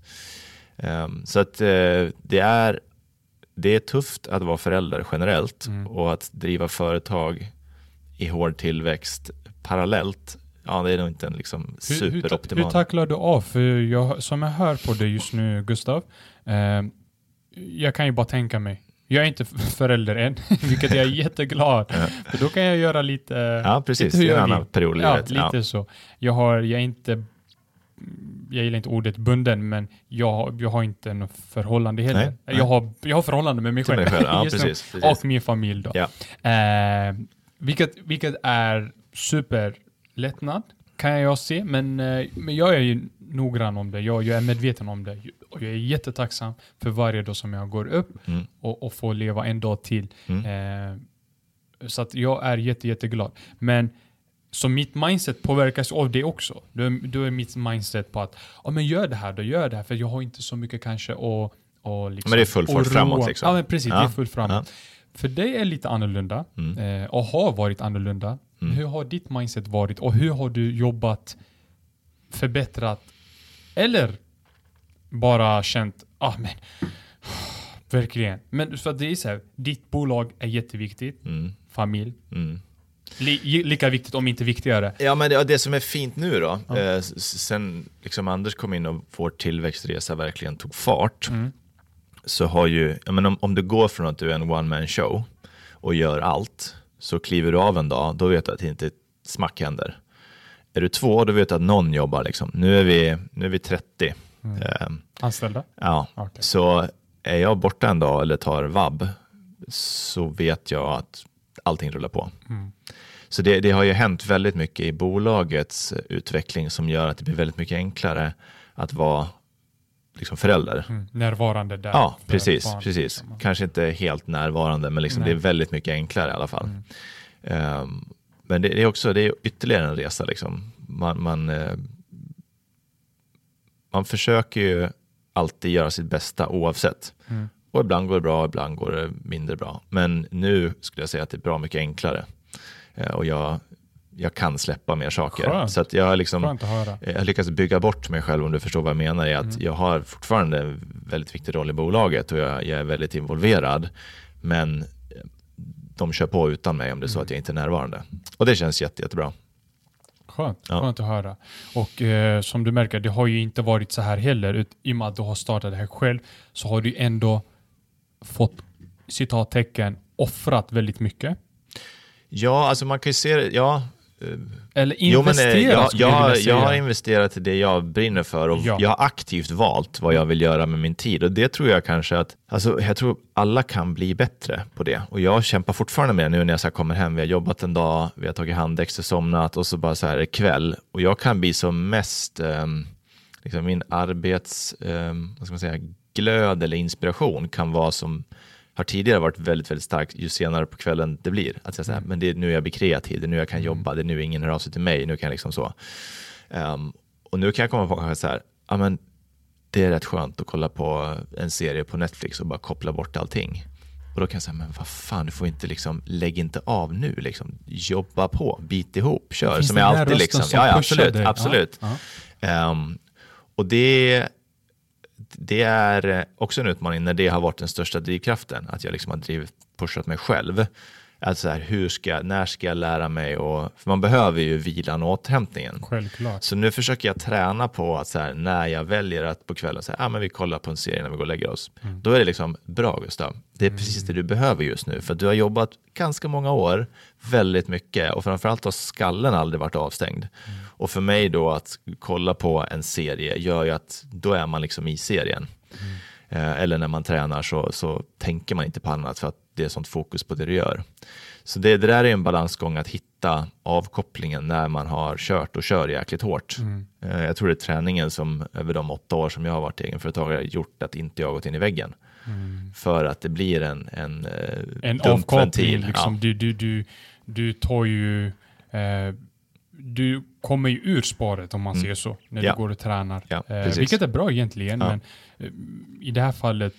Um, så att uh, det, är, det är tufft att vara förälder generellt mm. och att driva företag i hård tillväxt parallellt Ja, det är nog inte en liksom superoptimal. Hur, hur, tacklar du av? För jag, som jag hör på dig just nu, Gustav, eh, jag kan ju bara tänka mig jag är inte förälder än, vilket jag är jätteglad. För då kan jag göra lite... Ja, precis. Det är en annan period ja, lite ja. så. Jag, har, jag är inte... Jag gillar inte ordet bunden, men jag, jag har inte något förhållande heller. Nej, jag, Har, jag har förhållande med mig själv. Mig själv. Ja, precis, precis. Och min familj. Då. Ja. Eh, vilket, vilket är superlättnad, kan jag se, men, eh, men jag är ju noggrann om det. Jag, jag är medveten om det. Och jag är jättetacksam för varje dag som jag går upp mm. och, och får leva en dag till. Mm. Eh, så att jag är jätte, jätteglad. Men så mitt mindset påverkas av det också. Då, då är mitt mindset på att ja, men gör det här, då gör det här. För jag har inte så mycket kanske att och liksom, men det är full fart framåt liksom? Ja, men precis. Ja. Det är full framåt. Ja. För det är lite annorlunda mm. eh, och har varit annorlunda. Mm. Hur har ditt mindset varit och hur har du jobbat, förbättrat eller bara känt, ah men, verkligen. Men för att det är så här, ditt bolag är jätteviktigt, Mm. familj, Mm. li, lika viktigt om inte viktigare. Ja, men det, det som är fint nu då, eh, s- sen liksom Anders kom in och vår tillväxtresa verkligen tog fart, Mm. så har ju, jag menar, om, om du går från att du är en one man show och gör allt, så kliver du av en dag, då vet du att det inte ett smack händer. Är du två, då vet du att någon jobbar. Liksom. Nu, är vi, nu är vi 30. Eh, Anställda? ja. Okej. Så är jag borta en dag eller tar vab, så vet jag att allting rullar på. Mm. Så det, det har ju hänt väldigt mycket i bolagets utveckling som gör att det blir väldigt mycket enklare att vara liksom förälder. Mm. Närvarande där. Ja, precis. barn- precis. Kanske inte helt närvarande, men liksom det är väldigt mycket enklare i alla fall. Ehm, men det, är också det är ytterligare en resa. Liksom. Man, man, eh, man försöker ju alltid göra sitt bästa oavsett. Mm. Och ibland går det bra, ibland går det mindre bra. Men nu skulle jag säga att det är bra mycket enklare. Eh, och jag, jag kan släppa mer saker. Skönt. Så att jag har liksom, jag har lyckats bygga bort mig själv om du förstår vad jag menar. Är att Mm. Jag har fortfarande en väldigt viktig roll i bolaget och jag, jag är väldigt involverad. Men eh, de kör på utan mig om det är så att jag inte är närvarande. Och det känns jätte, jättebra. Skönt, Ja. skönt att höra. Och eh, som du märker, det har ju inte varit så här heller. Ut, I och med att du har startat det här själv så har du ändå fått citattecken offrat väldigt mycket. Ja, alltså man kan ju se det, ja. Eh, Eller Jo, men, investerat eh, jag, jag, jag har- investerat i det jag brinner för och Ja. jag har aktivt valt vad jag vill göra med min tid. Och det tror jag kanske att, alltså jag tror alla kan bli bättre på det. Och jag kämpar fortfarande med det nu när jag så kommer hem. Vi har jobbat en dag, vi har tagit handexter, somnat och så bara så här kväll. Och jag kan bli som mest, ehm, liksom min arbets, ehm, vad ska man säga, glöd eller inspiration kan vara som har tidigare varit väldigt, väldigt stark ju senare på kvällen det blir. Att jag säger, men det är nu jag blir kreativ, det är nu jag kan jobba, det är nu ingen hör av sig till mig, nu kan jag liksom så. Ehm, och nu kan jag komma på kanske så här, ja men det är rätt skönt att kolla på en serie på Netflix och bara koppla bort allting. Och då kan jag säga, men vad fan, du får inte liksom, lägg inte av nu, liksom. jobba på, bit ihop, kör. Som jag här alltid liksom. som Ja, ja, absolut, dig? absolut. Ja, Ehm, och det, det är också en utmaning när det har varit den största drivkraften, att jag liksom har drivit, pushat mig själv. Att så här, hur ska, när ska jag lära mig? Och, för man behöver ju vilan och återhämtningen. Självklart. Så nu försöker jag träna på att så här, när jag väljer att på kvällen säga, ah, men vi kollar på en serie när vi går och lägger oss. Då är det liksom, bra Gustav, det är precis det du behöver just nu. För du har jobbat ganska många år, väldigt mycket och framförallt har skallen aldrig varit avstängd. Och för mig då att kolla på en serie gör ju att då är man liksom i serien. Eh, eller när man tränar så, så tänker man inte på annat för att det är sånt fokus på det du gör. Så det, det där är en balansgång att hitta avkopplingen när man har kört och kör jäkligt hårt. Eh, Jag tror det är träningen som över de åtta år som jag har varit egenföretagare gjort att inte jag gått in i väggen. För att det blir en, en, eh, En avkoppling. Liksom, Ja. du, du, du, du tar ju... Eh, du kommer ju ur spåret om man säger så, när Mm. Ja. du går och tränar. Ja, eh, vilket är bra egentligen, Ja. men eh, i det här fallet,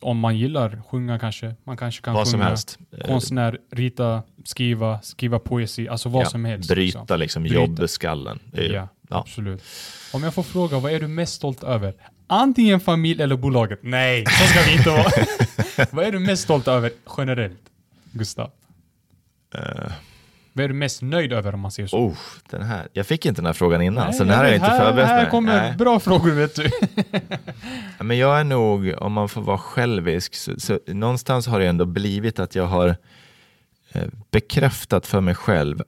om man gillar sjunga kanske, man kanske kan Vad som sjunga. helst. Eh, Konstnär, rita, skriva, skriva poesi, alltså vad som helst. Bryta liksom. liksom Bryta. jobbskallen. Ju- Ja, absolut. Om jag får fråga, vad är du mest stolt över? Antingen familj eller bolaget? Nej, så ska vi inte vara. vad är du mest stolt över generellt, Gustav? Eh, Vad är du mest nöjd över om man säger så? oh, den här. Jag fick inte den här frågan innan, Nej, så den här har jag inte förberett Här mig. kommer Nej. bra frågor vet du. Men jag är nog, om man får vara självisk, så, så någonstans har det ändå blivit att jag har eh, bekräftat för mig själv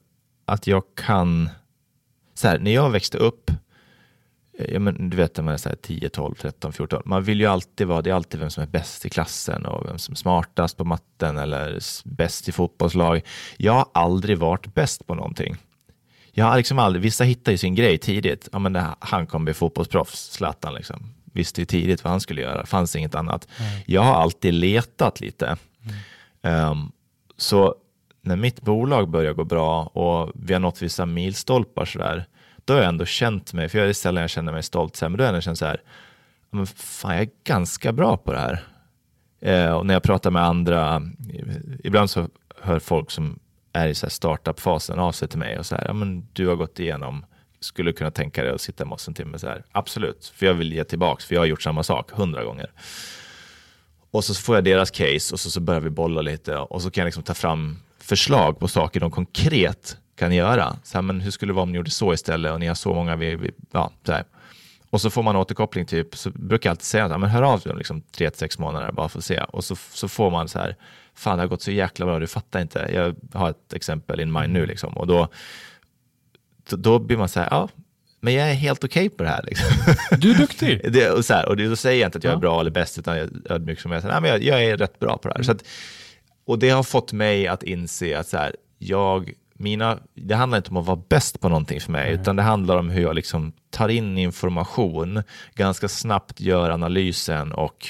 att jag kan, så här, när jag växte upp, ja, men, du vet när man är så här 10, 12, 13, 14, man vill ju alltid vara, det är alltid vem som är bäst i klassen och vem som är smartast på matten eller bäst i fotbollslag. Jag har aldrig varit bäst på någonting. Jag har liksom aldrig, vissa hittar ju sin grej tidigt. Ja, men här- han kommer bli fotbollsproffs, Zlatan liksom. Visste ju tidigt vad han skulle göra, fanns inget annat. Jag har alltid letat lite. Ehm, så när mitt bolag börjar gå bra och vi har nått vissa milstolpar sådär, då har jag ändå känt mig, för jag är sällan jag känner mig stolt, så här, men då har jag ändå känt så här, men fan jag är ganska bra på det här. Eh, och när jag pratar med andra, ibland så hör folk som är i så här startup-fasen av sig till mig och så här, ja, men du har gått igenom, skulle kunna tänka dig att sitta med oss en timme? Så här, Absolut, för jag vill ge tillbaka, för jag har gjort samma sak hundra gånger. Och så får jag deras case och så, så börjar vi bolla lite och så kan jag liksom ta fram förslag på saker de konkret kan göra. Så här, men hur skulle det vara om ni gjorde så istället och ni har så många, vi, vi, ja, så här. Och så får man återkoppling, typ, så brukar jag alltid säga att men hör av dig om liksom, tre till sex månader bara för att se. Och så, så får man så här, fan det har gått så jäkla bra, du fattar inte. Jag har ett exempel in mind nu liksom. Och då, då, blir man så här, ja, men jag är helt okej okay på det här. Liksom. Du är duktig. det, och så här, och det, då säger jag inte att jag är bra eller bäst, utan jag är ödmjuk som jag säger, nej, men jag, jag, är rätt bra på det här. Mm. Så att, och det har fått mig att inse att så här, jag, mina, det handlar inte om att vara bäst på någonting för mig, mm. utan det handlar om hur jag liksom tar in information, ganska snabbt gör analysen och,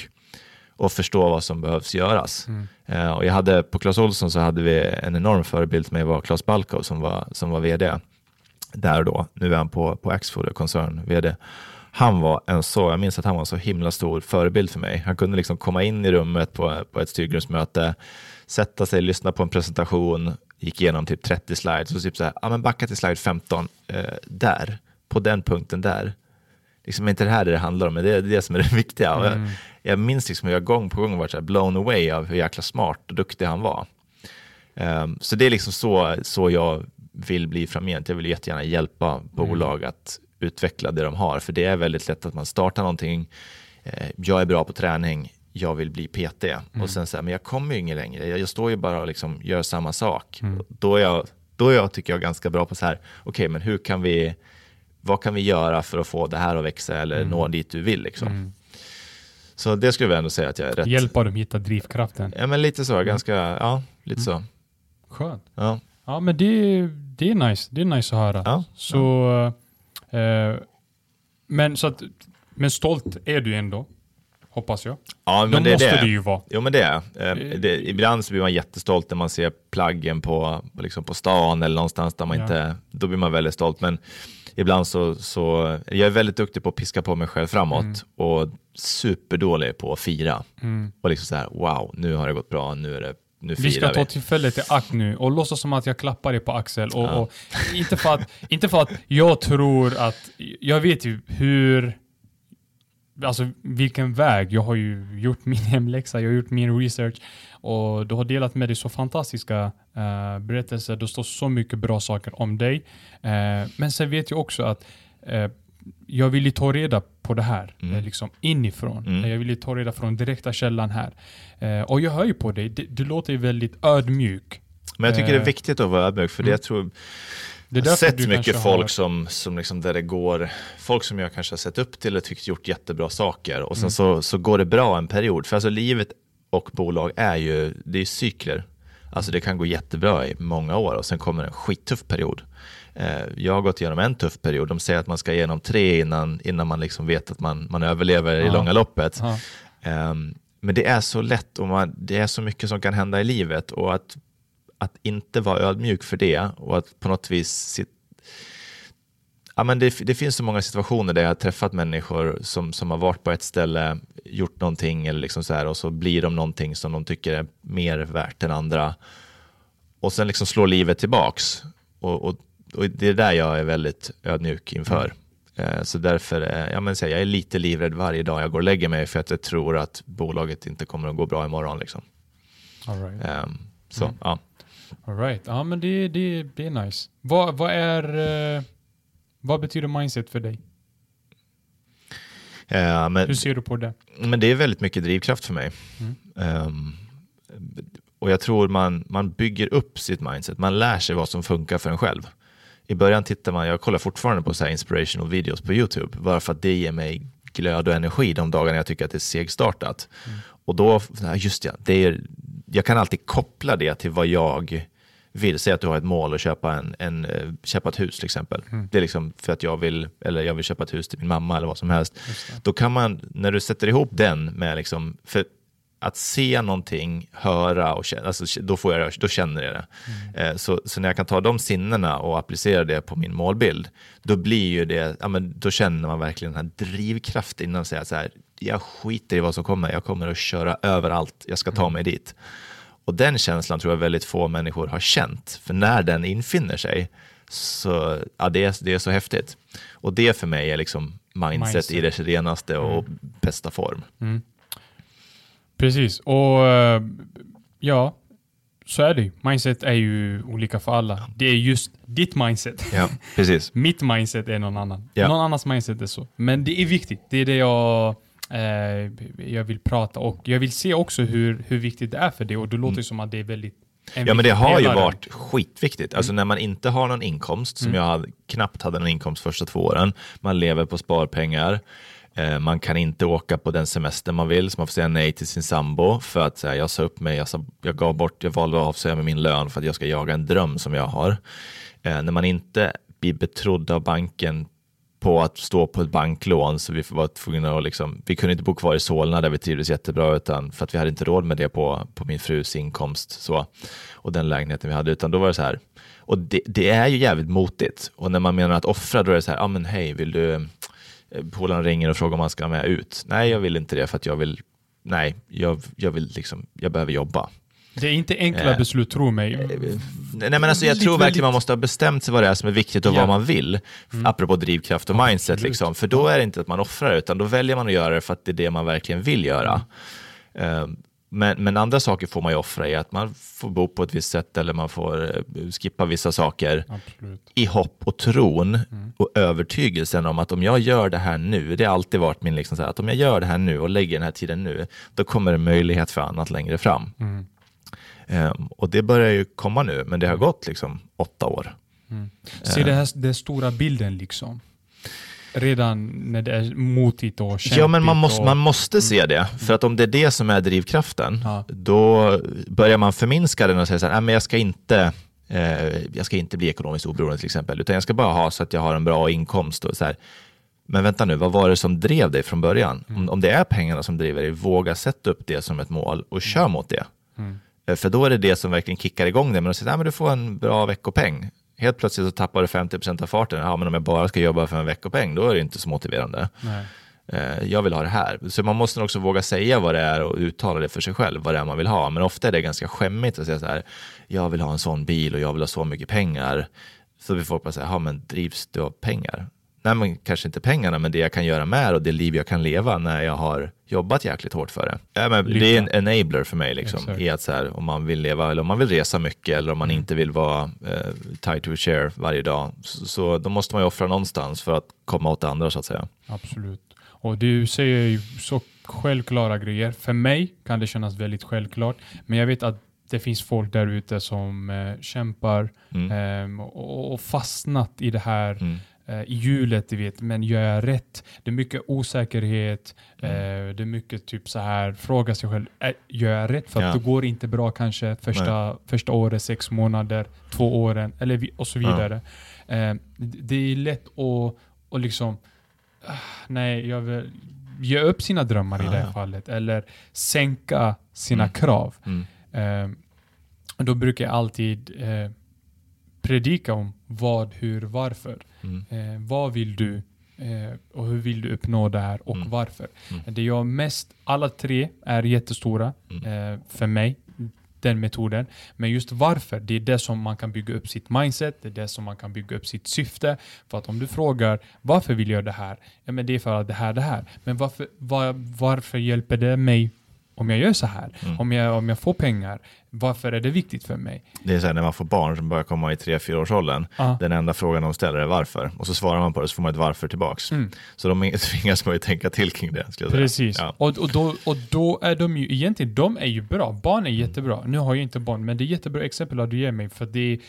och förstår vad som behövs göras. Mm. Uh, och jag hade, på Clas Olsson så hade vi en enorm förebild med var Claes Balkov som var, som var vd där då. Nu är han på, på Axfood, koncern, vd. Han var en så, jag minns att han var en så himla stor förebild för mig. Han kunde liksom komma in i rummet på, på ett styrgruppsmöte, sätta sig, lyssna på en presentation, gick igenom typ 30 slides och typ så här, ja men backa till slide 15, eh, där, på den punkten där. Liksom inte det här det handlar om, men det är det som är det viktiga. Mm. Jag, jag minns liksom hur jag gång på gång varit så blown away av hur jäkla smart och duktig han var. Um, så det är liksom så, så jag vill bli framgent. Jag vill jättegärna hjälpa bolag mm. att utveckla det de har, för det är väldigt lätt att man startar någonting. Eh, jag är bra på träning, jag vill bli PT mm. och sen så här, men jag kommer ju ingen längre. Jag, jag står ju bara och liksom gör samma sak. Mm. Då är jag, då är jag, tycker jag, ganska bra på så här, okej, okay, men hur kan vi, vad kan vi göra för att få det här att växa eller mm. nå dit du vill liksom? Mm. Så det skulle jag ändå säga att jag är rätt. Hjälpa dem hitta drivkraften. Ja, men lite så, ganska, ja, lite så. Skönt. Ja. ja, men det, det är nice. Det är nice att höra. Ja, så, ja. Eh, men, så att, men stolt är du ändå, hoppas jag. Ja, men Då det måste det. du ju vara. Jo, men det är eh, det, Ibland så blir man jättestolt när man ser plaggen på, liksom på stan eller någonstans där man ja. inte, då blir man väldigt stolt. Men ibland så, så, jag är väldigt duktig på att piska på mig själv framåt mm. och superdålig på att fira. Mm. Och liksom så här, wow, nu har det gått bra, nu är det nu vi ska ta tillfället i akt nu och låtsas som att jag klappar dig på axel. Och, ja. och, inte, för att, inte för att jag tror att, jag vet ju hur, alltså vilken väg, jag har ju gjort min hemläxa, jag har gjort min research och du har delat med dig så fantastiska uh, berättelser, det står så mycket bra saker om dig. Uh, men sen vet jag också att uh, jag vill ju ta reda på det här mm. liksom inifrån. Mm. Jag vill ju ta reda från direkta källan här. Och jag hör ju på dig, du, du låter ju väldigt ödmjuk. Men jag tycker det är viktigt att vara ödmjuk, för mm. det jag tror jag har sett mycket folk har... som, som liksom där det går, folk som jag kanske har sett upp till och tyckt gjort jättebra saker och sen mm. så, så går det bra en period. För alltså livet och bolag är ju, det är cykler. Alltså det kan gå jättebra i många år och sen kommer en skittuff period. Eh, jag har gått igenom en tuff period. De säger att man ska igenom tre innan, innan man liksom vet att man, man överlever ja. i långa loppet. Ja. Um, men det är så lätt och man, det är så mycket som kan hända i livet och att, att inte vara ödmjuk för det och att på något vis sit, ja, men det, det, finns så många situationer där jag har träffat människor som, som har varit på ett ställe, gjort någonting eller liksom så här, och så blir de någonting som de tycker är mer värt än andra. Och sen liksom slår livet tillbaks. Och, och och det är där jag är väldigt ödmjuk inför. Mm. Så därför är jag, men, jag är lite livrädd varje dag jag går och lägger mig för att jag tror att bolaget inte kommer att gå bra imorgon. Liksom. All right. Um, så, mm. ja. All right. Ja, men det, det, det är nice. Vad, vad, är, uh, vad betyder mindset för dig? Uh, men, Hur ser du på det? Men det är väldigt mycket drivkraft för mig. Mm. Um, och jag tror man, man bygger upp sitt mindset. Man lär sig vad som funkar för en själv i början tittar man, jag kollar fortfarande på så inspirational videos på YouTube, bara för att det ger mig glöd och energi de dagarna jag tycker att det är segstartat. Mm. Och då, just ja, det är, jag kan alltid koppla det till vad jag vill. Säg att du har ett mål att köpa, en, en, eh, köpa ett hus till exempel. Mm. Det är liksom för att jag vill, eller jag vill köpa ett hus till min mamma eller vad som helst. Då kan man, när du sätter ihop den med, liksom, för att se någonting, höra och känna, alltså, då, får jag, då känner jag det. Mm. Eh, så, så när jag kan ta de sinnena och applicera det på min målbild, då blir ju det, ja, men då känner man verkligen den här drivkraften innan säga så här, jag skiter i vad som kommer, jag kommer att köra överallt, jag ska ta mm. mig dit. Och den känslan tror jag väldigt få människor har känt. För när den infinner sig, så ja, det, är, det är så häftigt. Och det för mig är liksom mindset, mindset. i dess renaste och mm. bästa form. Mm. Precis, och eh, ja, så är det Mindset är ju olika för alla. Det är just ditt mindset. Ja, precis. Mitt mindset är någon annan. Ja. Någon annans mindset är så. Men det är viktigt. Det är det jag, eh, jag vill prata och jag vill se också hur, hur viktigt det är för det och det låter mm. som att det är väldigt Ja men det har ju varit skitviktigt. Alltså mm. när man inte har någon inkomst, som mm. jag hade, knappt hade någon inkomst första två åren, man lever på sparpengar, Eh, man kan inte åka på den semester man vill, så man får säga nej till sin sambo för att säga jag sa upp mig, jag, sa, jag gav bort, jag valde att avsäga mig min lön för att jag ska jaga en dröm som jag har. Eh, när man inte blir betrodd av banken på att stå på ett banklån så vi var tvungna att liksom, vi kunde inte bo kvar i Solna där vi trivdes jättebra utan för att vi hade inte råd med det på, på min frus inkomst så, och den lägenheten vi hade utan då var det så här och det, det är ju jävligt motigt och när man menar att offra då är det så här, ja ah, men hej vill du polaren ringer och frågar om man ska med ut. Nej, jag vill inte det för att jag vill, nej, jag, jag vill liksom, jag behöver jobba. Det är inte enkla eh, beslut, tro mig. Eh, nej, men alltså, jag tror verkligen man måste ha bestämt sig vad det är som är viktigt och ja. vad man vill. Mm. Apropå drivkraft och mindset. Liksom. För då är det inte att man offrar, utan då väljer man att göra det för att det är det man verkligen vill göra. Mm. Men, men, andra saker får man ju offra i, att man får bo på ett visst sätt eller man får uh, skippa vissa saker Absolut. i hopp och tron mm. och övertygelsen om att om jag gör det här nu, det har alltid varit min, liksom så här, att om jag gör det här nu och lägger den här tiden nu, då kommer det möjlighet för annat längre fram. Mm. Um, och det börjar ju komma nu, men det har gått liksom åtta år. Mm. Se uh, det här, den stora bilden liksom redan när det är motigt och kämpigt. Ja, men man måste, och... man måste se mm. det. För att om det är det som är drivkraften, ja. då börjar man förminska den och säga så här, men jag ska inte eh, jag ska inte bli ekonomiskt oberoende till exempel, utan jag ska bara ha så att jag har en bra inkomst. Och så här. Men vänta nu, vad var det som drev dig från början? Mm. Om, om det är pengarna som driver dig, våga sätta upp det som ett mål och kör mm. mot det. Mm. Eh, för då är det det som verkligen kickar igång dig. Men att säga, att du får en bra veckopeng helt plötsligt så tappar du 50% av farten. Ja, men om jag bara ska jobba för en veckopeng, då är det inte så motiverande. Nej. Eh, jag vill ha det här. Så man måste också våga säga vad det är och uttala det för sig själv, vad det är man vill ha. Men ofta är det ganska skämmigt att säga så här, jag vill ha en sån bil och jag vill ha så mycket pengar. Så vi folk bara säga, ja men drivs du av pengar? Nej men kanske inte pengarna, men det jag kan göra med och det liv jag kan leva när jag har jobbat jäkligt hårt för det. Ja, men det är en enabler för mig, liksom, i att så här, om man vill leva eller om man vill resa mycket eller om man mm. inte vill vara eh, tied to a chair varje dag, så, så då måste man ju offra någonstans för att komma åt det andra så att säga. Absolut. Och du säger ju så självklara grejer. För mig kan det kännas väldigt självklart, men jag vet att det finns folk där ute som eh, kämpar mm. eh, och, och, fastnat i det här mm i hjulet, du vet, men gör jag rätt? Det är mycket osäkerhet, mm. eh, det är mycket typ så här, fråga sig själv, äh, gör jag rätt? För ja. att det går inte bra kanske första, första året, sex månader, två åren, eller och så vidare. Ja. Eh, det är lätt att och liksom, uh, nej, jag vill ge upp sina drömmar ja. i det här fallet, eller sänka sina mm. krav. Mm. Eh, då brukar jag alltid eh, predika om vad, hur, varför. Mm. Eh, vad vill du eh, och hur vill du uppnå det här och mm. varför? Mm. Det jag mest, alla tre är jättestora mm. eh, för mig, den metoden. Men just varför, det är det som man kan bygga upp sitt mindset, det är det som man kan bygga upp sitt syfte. För att om du frågar varför vill jag det här? Ja, men det är för att det här, det här. Men varför, var, varför hjälper det mig om jag gör så här, mm. om, jag, om jag får pengar, varför är det viktigt för mig? Det är så här, när man får barn som börjar komma i 3-4 års åldern, ah. den enda frågan de ställer är varför. Och så svarar man på det så får man ett varför tillbaks. Mm. Så de tvingas man ju tänka till kring det. Precis, ja. och, och, då, och då är de ju egentligen, de är ju bra. Barn är jättebra. Nu har jag inte barn, men det är jättebra exempel att du ger mig, för det är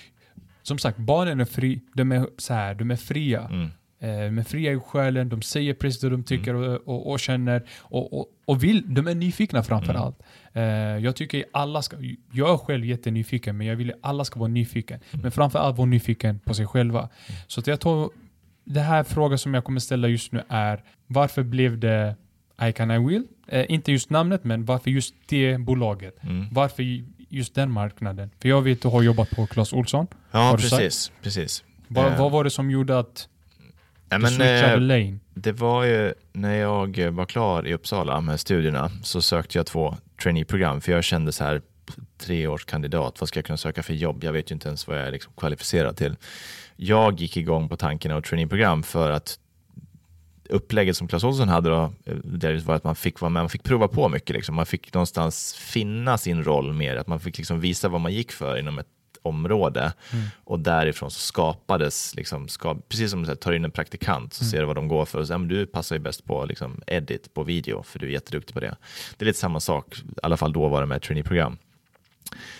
som sagt, barnen är fri, de är så här, de är fria. Mm. Eh, med fria i själen, de säger precis det de tycker mm. och, och, och, känner och, och, och vill. De är nyfikna framför mm. allt. Eh, jag tycker alla ska, jag är själv jättenyfiken, men jag vill att alla ska vara nyfiken. Mm. Men framför allt vara nyfiken på sig själva. Mm. Så att jag tror, det här frågan som jag kommer ställa just nu är, varför blev det I can I will? Eh, inte just namnet, men varför just det bolaget? Mm. Varför just den marknaden? För jag vet att du har jobbat på Clas Olsson. Ja, precis. precis. Vad, vad var det som gjorde att Ja, men, eh, lane. Det var ju när jag var klar i Uppsala med studierna så sökte jag två traineeprogram för jag kände så här, treårskandidat, vad ska jag kunna söka för jobb? Jag vet ju inte ens vad jag är liksom kvalificerad till. Jag gick igång på tanken av traineeprogram för att upplägget som Clas Ohlson hade då, eh, det var att man fick vara med, man fick prova på mycket. Liksom. Man fick någonstans finna sin roll mer, att man fick liksom visa vad man gick för inom ett område mm. och därifrån så skapades, liksom, skap, precis som du tar in en praktikant så mm. ser du vad de går för och säger, du passar ju bäst på liksom, edit på video för du är jätteduktig på det. Det är lite samma sak, i alla fall då var det med traineeprogram.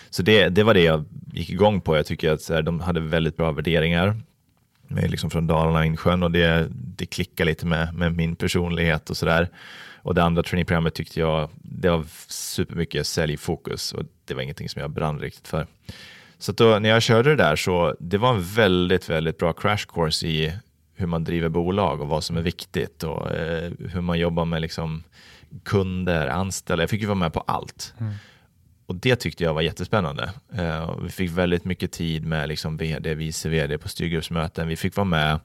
Så det, det var det jag gick igång på. Jag tycker att här, de hade väldigt bra värderingar med liksom från Dalarna Insjön och det, det klickar lite med, med min personlighet och sådär. Och det andra traineeprogrammet tyckte jag, det var supermycket säljfokus och det var ingenting som jag brann riktigt för. Så då, när jag körde det där så det var en väldigt, väldigt bra crash course i hur man driver bolag och vad som är viktigt och eh, hur man jobbar med liksom, kunder, anställda. Jag fick ju vara med på allt. Mm. Och det tyckte jag var jättespännande. Uh, vi fick väldigt mycket tid med liksom vd, vice vd på styrgruppsmöten. Vi fick vara med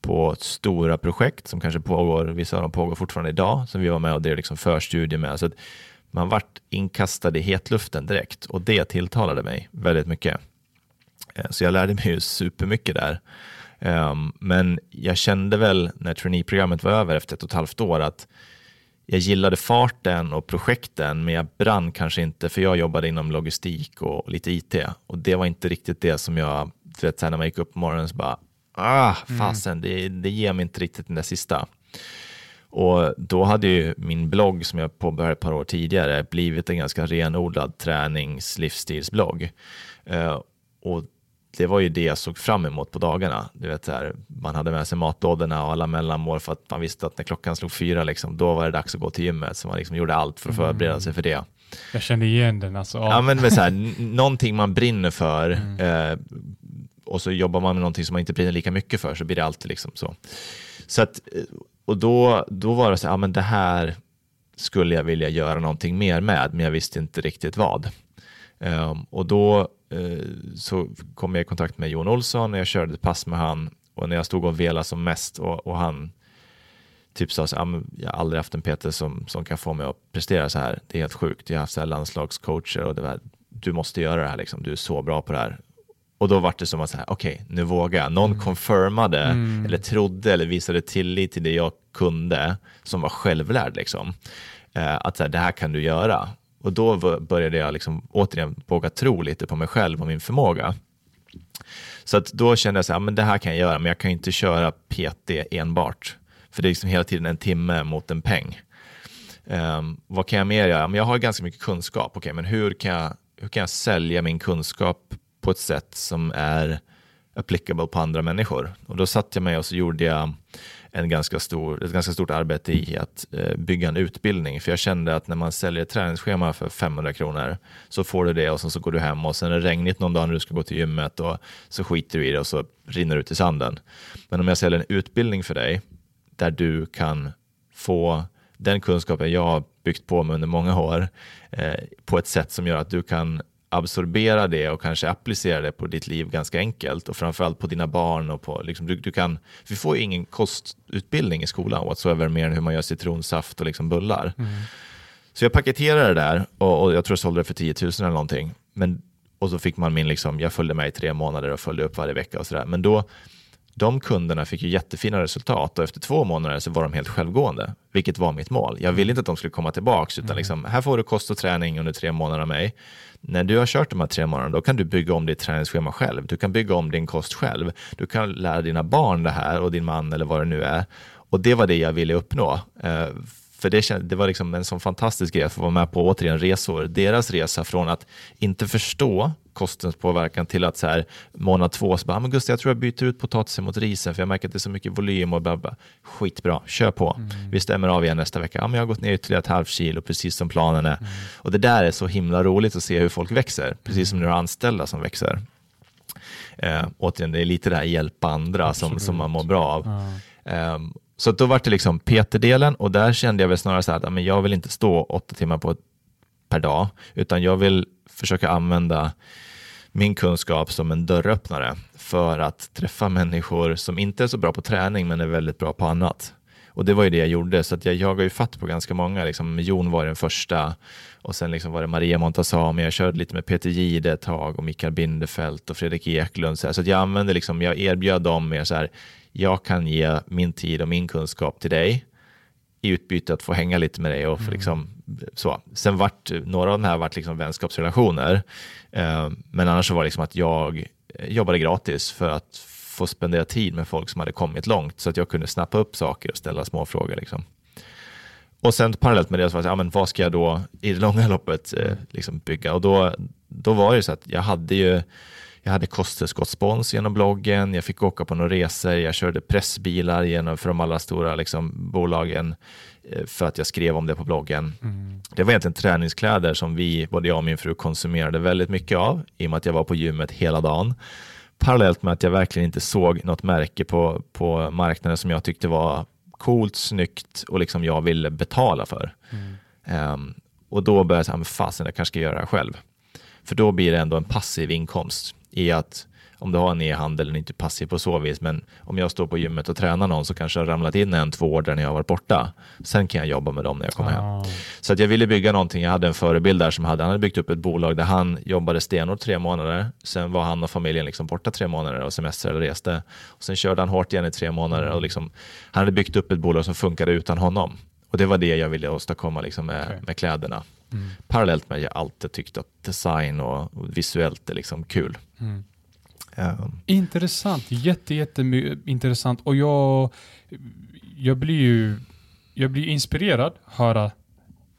på stora projekt som kanske pågår, vissa av dem pågår fortfarande idag, som vi var med och drev liksom förstudier med. Så man vart inkastad i hetluften direkt och det tilltalade mig väldigt mycket. Uh, så jag lärde mig ju supermycket där. Um, men jag kände väl när traineeprogrammet var över efter ett och ett halvt år att jag gillade farten och projekten, men jag brann kanske inte, för jag jobbade inom logistik och lite IT. Och det var inte riktigt det som jag, du vet, när man gick upp på morgonen så bara, ah, mm. fasen, mm. det, det ger mig inte riktigt den där sista. Och då hade ju min blogg som jag påbörjade ett par år tidigare blivit en ganska renodlad tränings livsstilsblogg. Uh, och det var ju det jag såg fram emot på dagarna. Du vet, här, man hade med sig matlådorna och alla mellanmål för att man visste att när klockan slog fyra, liksom, då var det dags att gå till gymmet. Så man liksom gjorde allt för att förbereda sig för det. Jag kände igen den. Alltså. Ja, men, men så här, någonting man brinner för mm. eh, och så jobbar man med någonting som man inte brinner lika mycket för så blir det alltid liksom så. så att, eh, och då, då var det så här, ja men det här skulle jag vilja göra någonting mer med, men jag visste inte riktigt vad. Um, och då uh, så kom jag i kontakt med Jon Olsson och jag körde ett pass med han och när jag stod och velade som mest och, och han typ sa så här, jag har aldrig haft en Peter som, som kan få mig att prestera så här. Det är helt sjukt. Jag har haft så här landslagscoacher och det var, du måste göra det här, liksom. du är så bra på det här. Och då var det som att, okej, okay, nu vågar jag. Någon mm. confirmade, mm. eller trodde, eller visade tillit till det jag kunde, som var självlärd. Liksom. Eh, att så här, det här kan du göra. Och då började jag liksom, återigen våga tro lite på mig själv och min förmåga. Så att då kände jag att det här kan jag göra, men jag kan inte köra PT enbart. För det är liksom hela tiden en timme mot en peng. Um, vad kan jag mer göra? Men jag har ganska mycket kunskap. Okay, men hur kan, jag, hur kan jag sälja min kunskap på ett sätt som är applicable på andra människor? Och då satte jag mig och så gjorde jag en ganska stor, ett ganska stort arbete i att eh, bygga en utbildning. För jag kände att när man säljer ett träningsschema för 500 kronor så får du det och sen så går du hem och sen är det regnigt någon dag när du ska gå till gymmet och så skiter du i det och så rinner du ut i sanden. Men om jag säljer en utbildning för dig där du kan få den kunskapen jag har byggt på mig under många år eh, på ett sätt som gör att du kan absorbera det och kanske applicera det på ditt liv ganska enkelt och framförallt på dina barn och på, liksom, du, du kan, vi får ju ingen kostutbildning i skolan whatsoever mer än hur man gör citronsaft och liksom bullar. Mm. Så jag paketerade det där och, och, jag tror jag sålde det för 10 000 eller någonting. Men, och så fick man min, liksom, jag följde med i tre månader och följde upp varje vecka och sådär. Men då, de kunderna fick ju jättefina resultat och efter två månader så var de helt självgående, vilket var mitt mål. Jag ville inte att de skulle komma tillbaka, utan mm. liksom, här får du kost och träning under tre månader av mig. När du har kört de här tre månaderna, då kan du bygga om ditt träningsschema själv. Du kan bygga om din kost själv. Du kan lära dina barn det här och din man eller vad det nu är. Och det var det jag ville uppnå. För det, det var liksom en sån fantastisk grej att få vara med på återigen resor. Deras resa från att inte förstå kostens påverkan till att så här, månad två, så bara, ah, men Gustav, jag tror jag byter ut potatisen mot risen för jag märker att det är så mycket volym och bla. Skitbra, kör på. Mm. Vi stämmer av igen nästa vecka. Ja, men jag har gått ner ytterligare ett halvt kilo, precis som planen är. Mm. Och det där är så himla roligt att se hur folk växer, precis som mm. nu har anställda som växer. Eh, återigen, det är lite det här hjälpa andra som, som man mår bra av. Mm. Um, så då var det liksom PT-delen och där kände jag väl snarare så här att men jag vill inte stå åtta timmar på, per dag, utan jag vill försöka använda min kunskap som en dörröppnare för att träffa människor som inte är så bra på träning men är väldigt bra på annat. Och det var ju det jag gjorde, så att jag jagade ju fatt på ganska många. Liksom, Jon var den första och sen liksom var det Maria Montazami, jag körde lite med Peter Gide ett tag och Mikael Bindefeld och Fredrik Eklund. Så, så att jag använde liksom, jag erbjöd dem mer så här, jag kan ge min tid och min kunskap till dig i utbyte att få hänga lite med dig och mm. liksom, så. Sen vart några av de här vart liksom vänskapsrelationer, eh, men annars så var det liksom att jag jobbade gratis för att få spendera tid med folk som hade kommit långt så att jag kunde snappa upp saker och ställa små frågor. Liksom. Och sen parallellt med det så var det, ja, men vad ska jag då i det långa loppet eh, liksom bygga? Och då, då var det så att jag hade ju jag hade kosttillskottsspons genom bloggen, jag fick åka på några resor, jag körde pressbilar genom för de alla stora liksom, bolagen eh, för att jag skrev om det på bloggen. Mm. Det var egentligen träningskläder som vi, både jag och min fru, konsumerade väldigt mycket av i och med att jag var på gymmet hela dagen. Parallellt med att jag verkligen inte såg något märke på, på marknaden som jag tyckte var coolt, snyggt och liksom jag ville betala för. Mm. Um, och då började jag säga, fasen jag kanske ska göra det här själv. För då blir det ändå en passiv inkomst i att om du har en e-handel, den är inte passiv på så vis, men om jag står på gymmet och tränar någon så kanske har ramlat in en, två år där när jag har varit borta. Sen kan jag jobba med dem när jag kommer ah. hem. Så att jag ville bygga någonting, jag hade en förebild där som hade, han hade byggt upp ett bolag där han jobbade stenhårt tre månader, sen var han och familjen liksom borta tre månader och semestrade och reste. Och sen körde han hårt igen i tre månader och liksom, han hade byggt upp ett bolag som funkade utan honom. Och det var det jag ville åstadkomma liksom med, okay. med kläderna. Mm. Parallellt med att jag alltid tyckt att design och, visuellt är liksom kul. Mm. Um. Intressant, jätte, jätte intressant och jag, jag blir ju jag blir inspirerad höra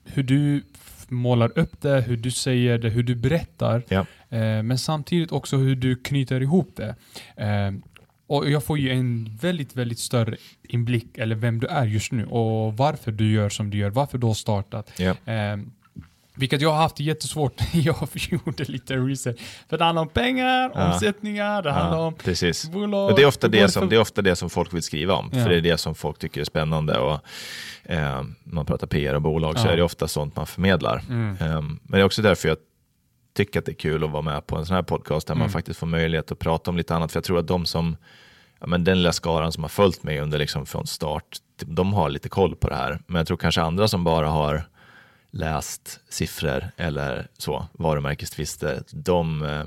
hur du målar upp det, hur du säger det, hur du berättar. Ja. Eh, men samtidigt också hur du knyter ihop det. Eh, och Jag får ju en väldigt, väldigt större inblick eller vem du är just nu och varför du gör som du gör, varför du har startat. Ja. Eh, vilket jag har haft jättesvårt. jag gjorde lite research. För det handlar om pengar, ja. omsättningar, det handlar om precis. bolag. det, är ofta det, som, det är ofta det som folk vill skriva om. Ja. För det är det som folk tycker är spännande. Och, eh, man pratar PR och bolag ja. så är det ofta sånt man förmedlar. Mm. Eh, men det är också därför jag tycker att det är kul att vara med på en sån här podcast där mm. man faktiskt får möjlighet att prata om lite annat. För jag tror att de som, ja, men den lilla skaran som har följt mig under liksom från start, de har lite koll på det här. Men jag tror kanske andra som bara har läst siffror eller så, varumärkestvister, de, eh,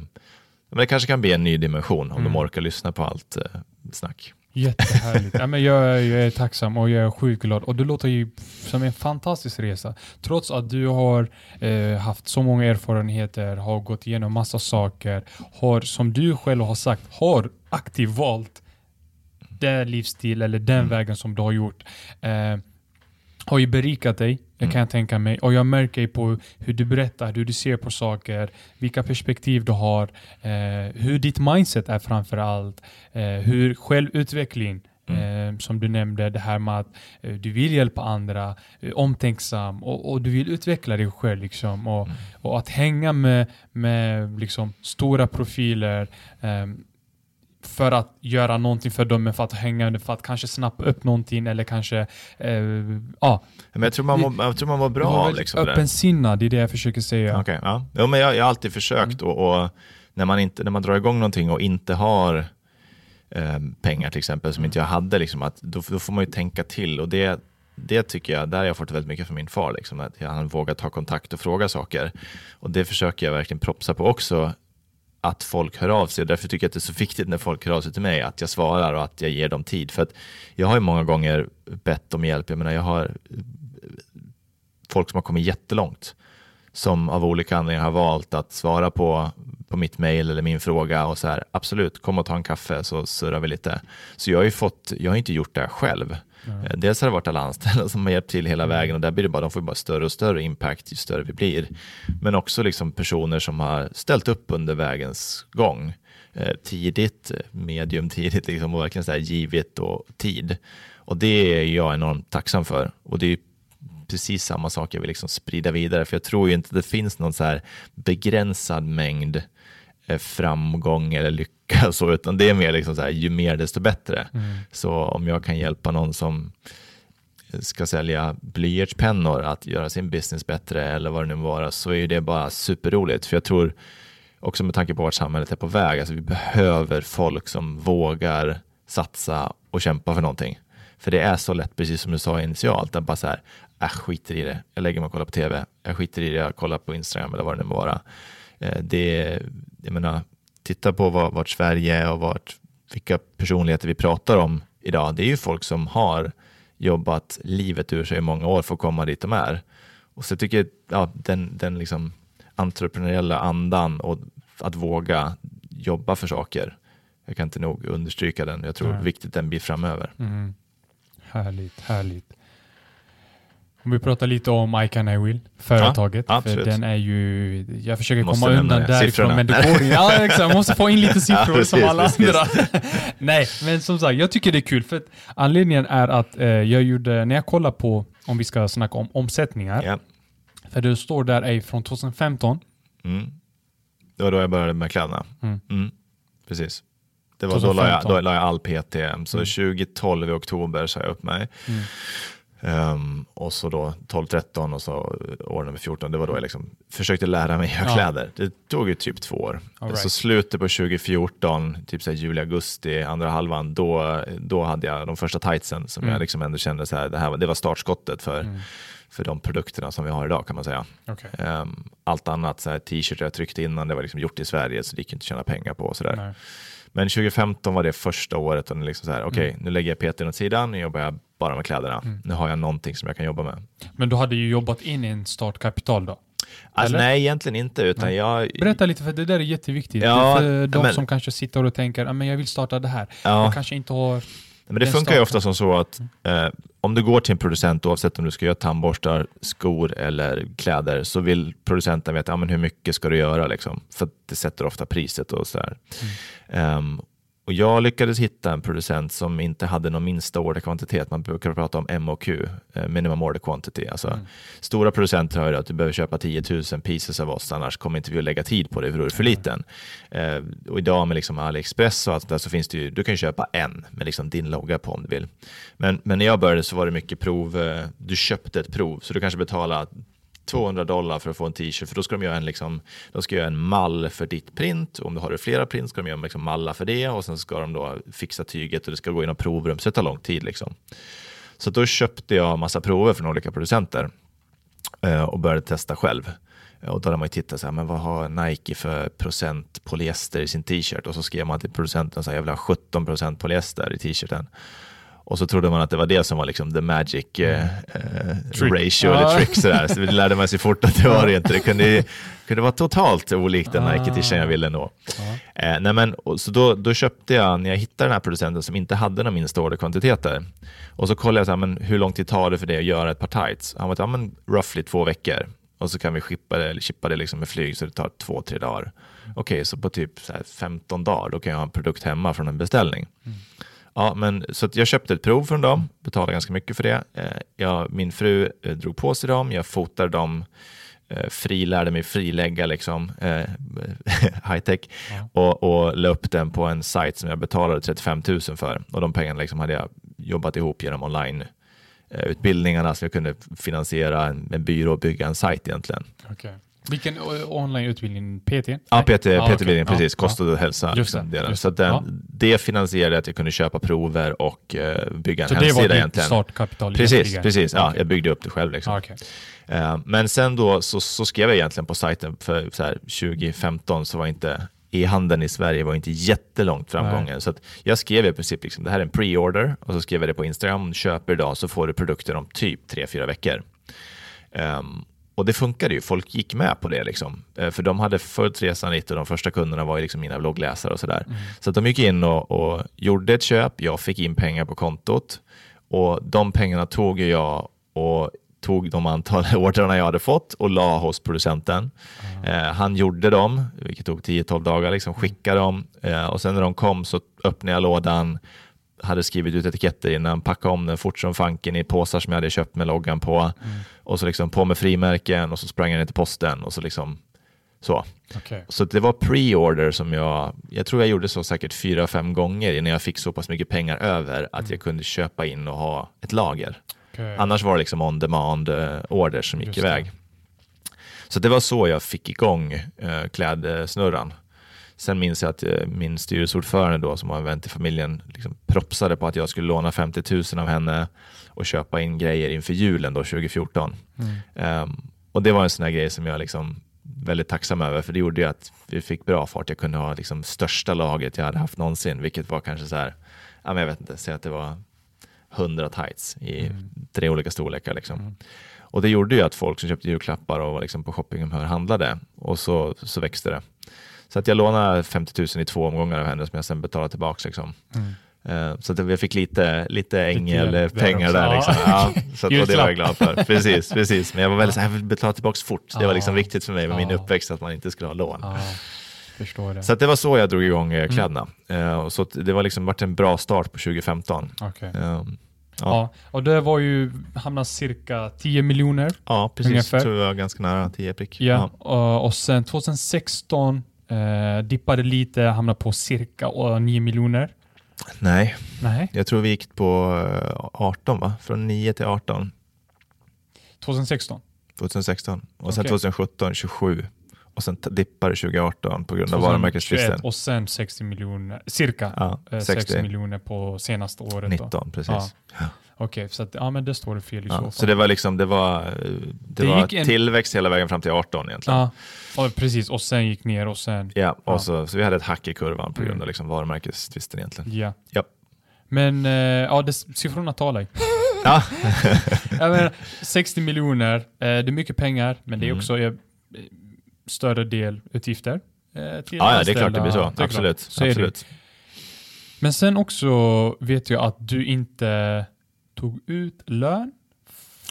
det kanske kan bli en ny dimension om mm. de orkar lyssna på allt eh, snack. Jättehärligt. ja, men jag, jag är tacksam och jag är sjukt glad. Och det låter ju som en fantastisk resa. Trots att du har eh, haft så många erfarenheter, har gått igenom massa saker, har som du själv har sagt, har aktivt valt den livsstil eller den mm. vägen som du har gjort. Eh, har ju berikat dig, det kan mm. jag tänka mig. Och jag märker på hur du berättar, hur du ser på saker, vilka perspektiv du har, eh, hur ditt mindset är framför allt, eh, hur självutveckling, Mm. Eh, som du nämnde, det här med att eh, du vill hjälpa andra, eh, omtänksam och, och, du vill utveckla dig själv. Liksom, och, mm. och att hänga med, med liksom, stora profiler, för att göra någonting för dem, för att hänga för att kanske snappa upp någonting eller kanske, eh, ja. Men jag tror man var, jag tror man var bra av liksom, Öppensinnad, det är det jag försöker säga. Okay, ja. Jo, men jag, jag har alltid försökt mm. och, och, när, man inte, när man drar igång någonting och inte har eh, pengar till exempel som mm. inte jag hade, liksom, att, då, då, får man ju tänka till och det, det tycker jag, där har jag fått väldigt mycket från min far, liksom, att han vågar ta kontakt och fråga saker. Och det försöker jag verkligen propsa på också att folk hör av sig. Därför tycker jag att det är så viktigt när folk hör av sig till mig att jag svarar och att jag ger dem tid. För att jag har ju många gånger bett om hjälp. Jag menar, jag har eh, folk som har kommit jättelångt som av olika anledningar har valt att svara på, på mitt mejl eller min fråga och så här, absolut, kom och ta en kaffe så surrar vi lite. Så jag har ju fått, jag har inte gjort det här själv. Mm. Dels har det varit alla anställda som har hjälpt till hela mm. vägen och där blir det bara, de får bara större och större impact ju större vi blir. Men också liksom personer som har ställt upp under vägens gång. Eh, tidigt, medium tidigt liksom, och verkligen så här givit och tid. Och det är jag enormt tacksam för. Och det är precis samma sak jag vill liksom sprida vidare, för jag tror ju inte det finns någon så här begränsad mängd eh, framgång eller lycka så, utan det är mer liksom så här, ju mer desto bättre. Mm. Så om jag kan hjälpa någon som ska sälja blyertspennor att göra sin business bättre eller vad det nu vara så är det bara superroligt. För jag tror också med tanke på vart samhället är på väg, alltså vi behöver folk som vågar satsa och kämpa för någonting. För det är så lätt, precis som du sa initialt, att bara så här, jag äh, skiter i det, jag lägger mig och kollar på tv, jag skiter i det, jag kollar på Instagram eller vad det nu må vara. Eh, det, jag menar, titta på vad, vart Sverige är och vart, vilka personligheter vi pratar om idag. Det är ju folk som har jobbat livet ur sig i många år för att komma dit de är. Och så tycker jag ja, den, den liksom entreprenöriella andan och att våga jobba för saker. Jag kan inte nog understryka den. Jag tror mm. viktigt den blir framöver. Mm. Härligt, härligt. Om vi pratar lite om I can I will, företaget. Ja, för den är ju, jag försöker måste komma undan därifrån, siffrorna. men det går Ja, exakt. Jag måste få in lite siffror ja, precis, som alla precis. andra. Nej, men som sagt, jag tycker det är kul. För anledningen är att eh, jag gjorde, när jag kollar på, om vi ska snacka om omsättningar, ja. för det står där är från 2015. Mm. Det var då jag började med kläderna. Mm. Mm. Precis. Det var då la, jag, då la jag all PTM. Så 2012 mm. i oktober sa jag upp mig. Um, och så då 12-13 och så år nummer 14, det var då jag liksom försökte lära mig göra ja. kläder. Det tog ju typ två år. Right. Så slutet på 2014, typ så juli, augusti, andra halvan, då, då hade jag de första tightsen som mm. jag liksom ändå kände så här, det, här, det var startskottet för, mm. för de produkterna som vi har idag kan man säga. Okay. Um, ehm, allt annat, t-shirtar jag tryckte innan, det var liksom gjort i Sverige så det gick inte att tjäna pengar på. Och så där. Men 2015 var det första året och liksom så här, okej, okay, mm. nu lägger jag PT åt sidan, nu jobbar jag bara med kläderna. Mm. Nu har jag någonting som jag kan jobba med. Men du hade ju jobbat in i en startkapital då? Alltså, nej, egentligen inte. Utan jag... Berätta lite, för det där är jätteviktigt. Ja, för de men... som kanske sitter och tänker att jag vill starta det här. Ja. Jag kanske inte har men det funkar ju ofta som så att eh, om du går till en producent, oavsett om du ska göra tandborstar, skor eller kläder, så vill producenten veta ja, men hur mycket ska du göra. Liksom, för det sätter ofta priset och sådär. Mm. Um, och jag lyckades hitta en producent som inte hade någon minsta orderkvantitet. Man brukar prata om MOQ, eh, minimum order quantity. Alltså, mm. Stora producenter har ju att du behöver köpa 10 000 pieces av oss, annars kommer inte vi att lägga tid på det för då är du för liten. Eh, och idag med liksom AliExpress och allt där så finns det ju, du kan köpa en med liksom din logga på om du vill. Men, men när jag började så var det mycket prov, eh, du köpte ett prov, så du kanske betalar 200 dollar för att få en t-shirt, för då ska de göra en, liksom, de ska göra en mall för ditt print. Och om du har flera print ska de göra liksom mallar för det och sen ska de då fixa tyget och det ska gå in provrum, så det tar lång tid. Liksom. Så då köpte jag massa prover från olika producenter eh, och började testa själv. Eh, och då hade man ju tittat så här, men vad har Nike för procent polyester i sin t-shirt? Och så skrev man till producenten så här, jag vill ha 17 procent polyester i t-shirten. Och så trodde man att det var det som var liksom the magic eh, eh ratio eller trick. Sådär. Så det lärde man sig fort att det var det inte. Det kunde, kunde vara totalt olikt den Nike-t-shirten jag ville nå. Eh, nej men, så då, då köpte jag, när jag hittade den här producenten som inte hade några minsta orderkvantiteter, och så kollade jag så här, men hur lång tid tar det för det att göra ett par tights? Han var ja, men roughly två veckor. Och så kan vi skippa det, eller chippa det liksom med flyg så det tar två, tre dagar. Okej, okay, så på typ så 15 dagar, då kan jag ha en produkt hemma från en beställning. Mm. Ja, men, så jag köpte ett prov från dem, betalade ganska mycket för det. Eh, jag, min fru eh, drog på sig dem, jag fotade dem, eh, frilärde mig frilägga liksom, high tech ja. och, och la upp den på en sajt som jag betalade 35 000 för. Och de pengarna liksom hade jag jobbat ihop genom online utbildningarna så jag kunde finansiera en, en byrå och bygga en sajt egentligen. Okay. Vilken onlineutbildning? PT? Ja, PT, ah, PT-utbildning, okay. precis. Ja, Kost och hälsa. Just det, liksom, just så den, ja. det finansierade att jag kunde köpa prover och uh, bygga en så hemsida. Så det var ditt startkapital? Precis, precis. Ja, jag byggde upp det själv. Liksom. Okay. Uh, men sen då så, så, skrev jag egentligen på sajten, för så här, 2015 så var inte e-handeln i Sverige var inte jättelångt framgången. Så jag skrev i princip liksom, det här är en pre-order och så skrev jag det på Instagram. Köper idag så får du produkter om typ 3-4 veckor. Um, och det funkade ju, folk gick med på det. Liksom. Eh, för de hade följt resan lite och de första kunderna var liksom mina bloggläsare och sådär. Mm. Så de gick in och, och, gjorde ett köp, jag fick in pengar på kontot och de pengarna tog jag och tog de antal ordrarna jag hade fått och la hos producenten. Mm. Eh, han gjorde dem, vilket tog 10-12 dagar, liksom skickade dem eh, och sen när de kom så öppnade jag lådan, hade skrivit ut etiketter innan, packade om den fort som fanken i påsar som jag hade köpt med loggan på. Mm. Och så liksom på med frimärken och så sprang jag ner till posten och så liksom så. Okay. Så det var pre-order som jag, jag tror jag gjorde så säkert fyra, fem gånger innan jag fick så pass mycket pengar över att mm. jag kunde köpa in och ha ett lager. Okay. Annars var det liksom on demand uh, orders som gick Just iväg. Det. Så det var så jag fick igång uh, klädsnurran. Sen minns jag att eh, min styrelseordförande då, som var en vän till familjen, liksom propsade på att jag skulle låna 50 000 av henne och köpa in grejer inför julen då, 2014. Mm. Um, och det var en sån här grej som jag liksom väldigt tacksam över, för det gjorde ju att vi fick bra fart. Jag kunde ha liksom största laget jag hade haft någonsin, vilket var kanske så här, ja, men jag vet inte, säg att det var 100 tights i Mm. tre olika storlekar. Liksom. Mm. Och det gjorde ju att folk som köpte julklappar och var liksom på shoppinghumör handlade och så, så växte det. Så att jag lånade 50 000 i två omgångar av henne som jag sen betalade tillbaka. Liksom. Mm. Eh, Så att jag fick lite, lite ängelpengar där. Liksom. Ja, så att, det var jag glad för. Precis, precis. Men jag var väldigt så här, jag vill betala tillbaka fort. Det var liksom Ja. viktigt för mig med min Ja. uppväxt att man inte skulle ha lån. Ja, det. Så att det var så jag drog igång eh, kläderna. Eh, och Så att det var liksom varit en bra start på 2015. Okej. Eh, Ja. och det var ju, hamnade cirka 10 miljoner. Ja, precis. Ungefär. Tror jag ganska nära 10 prick. Ja. Och, och sen 2016 eh, dippade lite, hamnade på cirka eh, 9 miljoner. Nej, Nej, jag tror vi gick på eh, 18 va? Från 9 till 18. 2016. 2016. Och sen Okej. 2017 27. Och sen dippade 2018 på grund av 2021 varumärkestvisten. och sen 60 miljoner, cirka Ja, eh, 60 60. miljoner på senaste året. Då. 19 precis. Ja. Okej, så att, ja men det står det fel i så Ja, fall. så det var liksom, det var, det Det var gick en- tillväxt hela vägen fram till 18 egentligen. Ja, och precis. Och sen gick ner och sen, Ja, och Ja. Så, så vi hade ett hack i kurvan på grund Mm. av liksom varumärkestvisten egentligen. ja. Ja. Men eh, ja, det, siffrorna talar ju. Ja. Jag menar, 60 miljoner, eh, det är mycket pengar, men det är Mm. också eh, större del utgifter. eh, Ja, ja, det är klart det blir så. Det. Absolut. Så absolut. Men sen också vet jag att du inte tog ut lön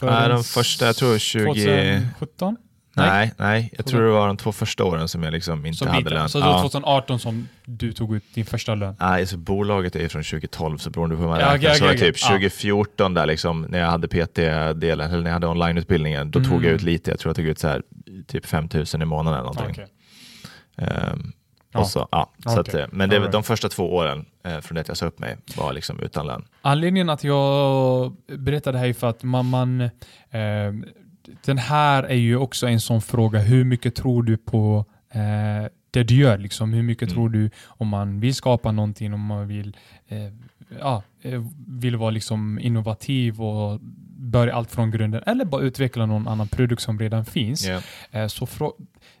Nej, de första, jag tror 20... 2017? Nej. Nej, jag tror det var de två första åren som jag liksom inte Som hade lön. Så det var Ja. 2018 som du tog ut din första lön? Nej, så bolaget är ju från 2012, så beroende på hur man Ja, räknar. okej, så var det typ okej. Ja. 2014 där liksom, när jag hade PT-delen, eller när jag hade onlineutbildningen, då tog Mm. jag ut lite. Jag tror jag tog ut så här, typ 5000 i månaden eller någonting. Okej. Ehm, Ja. så, ja, så att, Okej. eh, men det, right. de första två åren eh, från det att jag sa upp mig var liksom utan lön. Anledningen att jag berättar det här är för att man, man eh, den här är ju också en sån fråga, hur mycket tror du på eh, det du gör? Liksom? Hur mycket Mm. tror du om man vill skapa någonting, om man vill, eh, ja, eh, vill vara liksom innovativ och börja allt från grunden eller bara utveckla någon annan produkt som redan finns. Eh, Så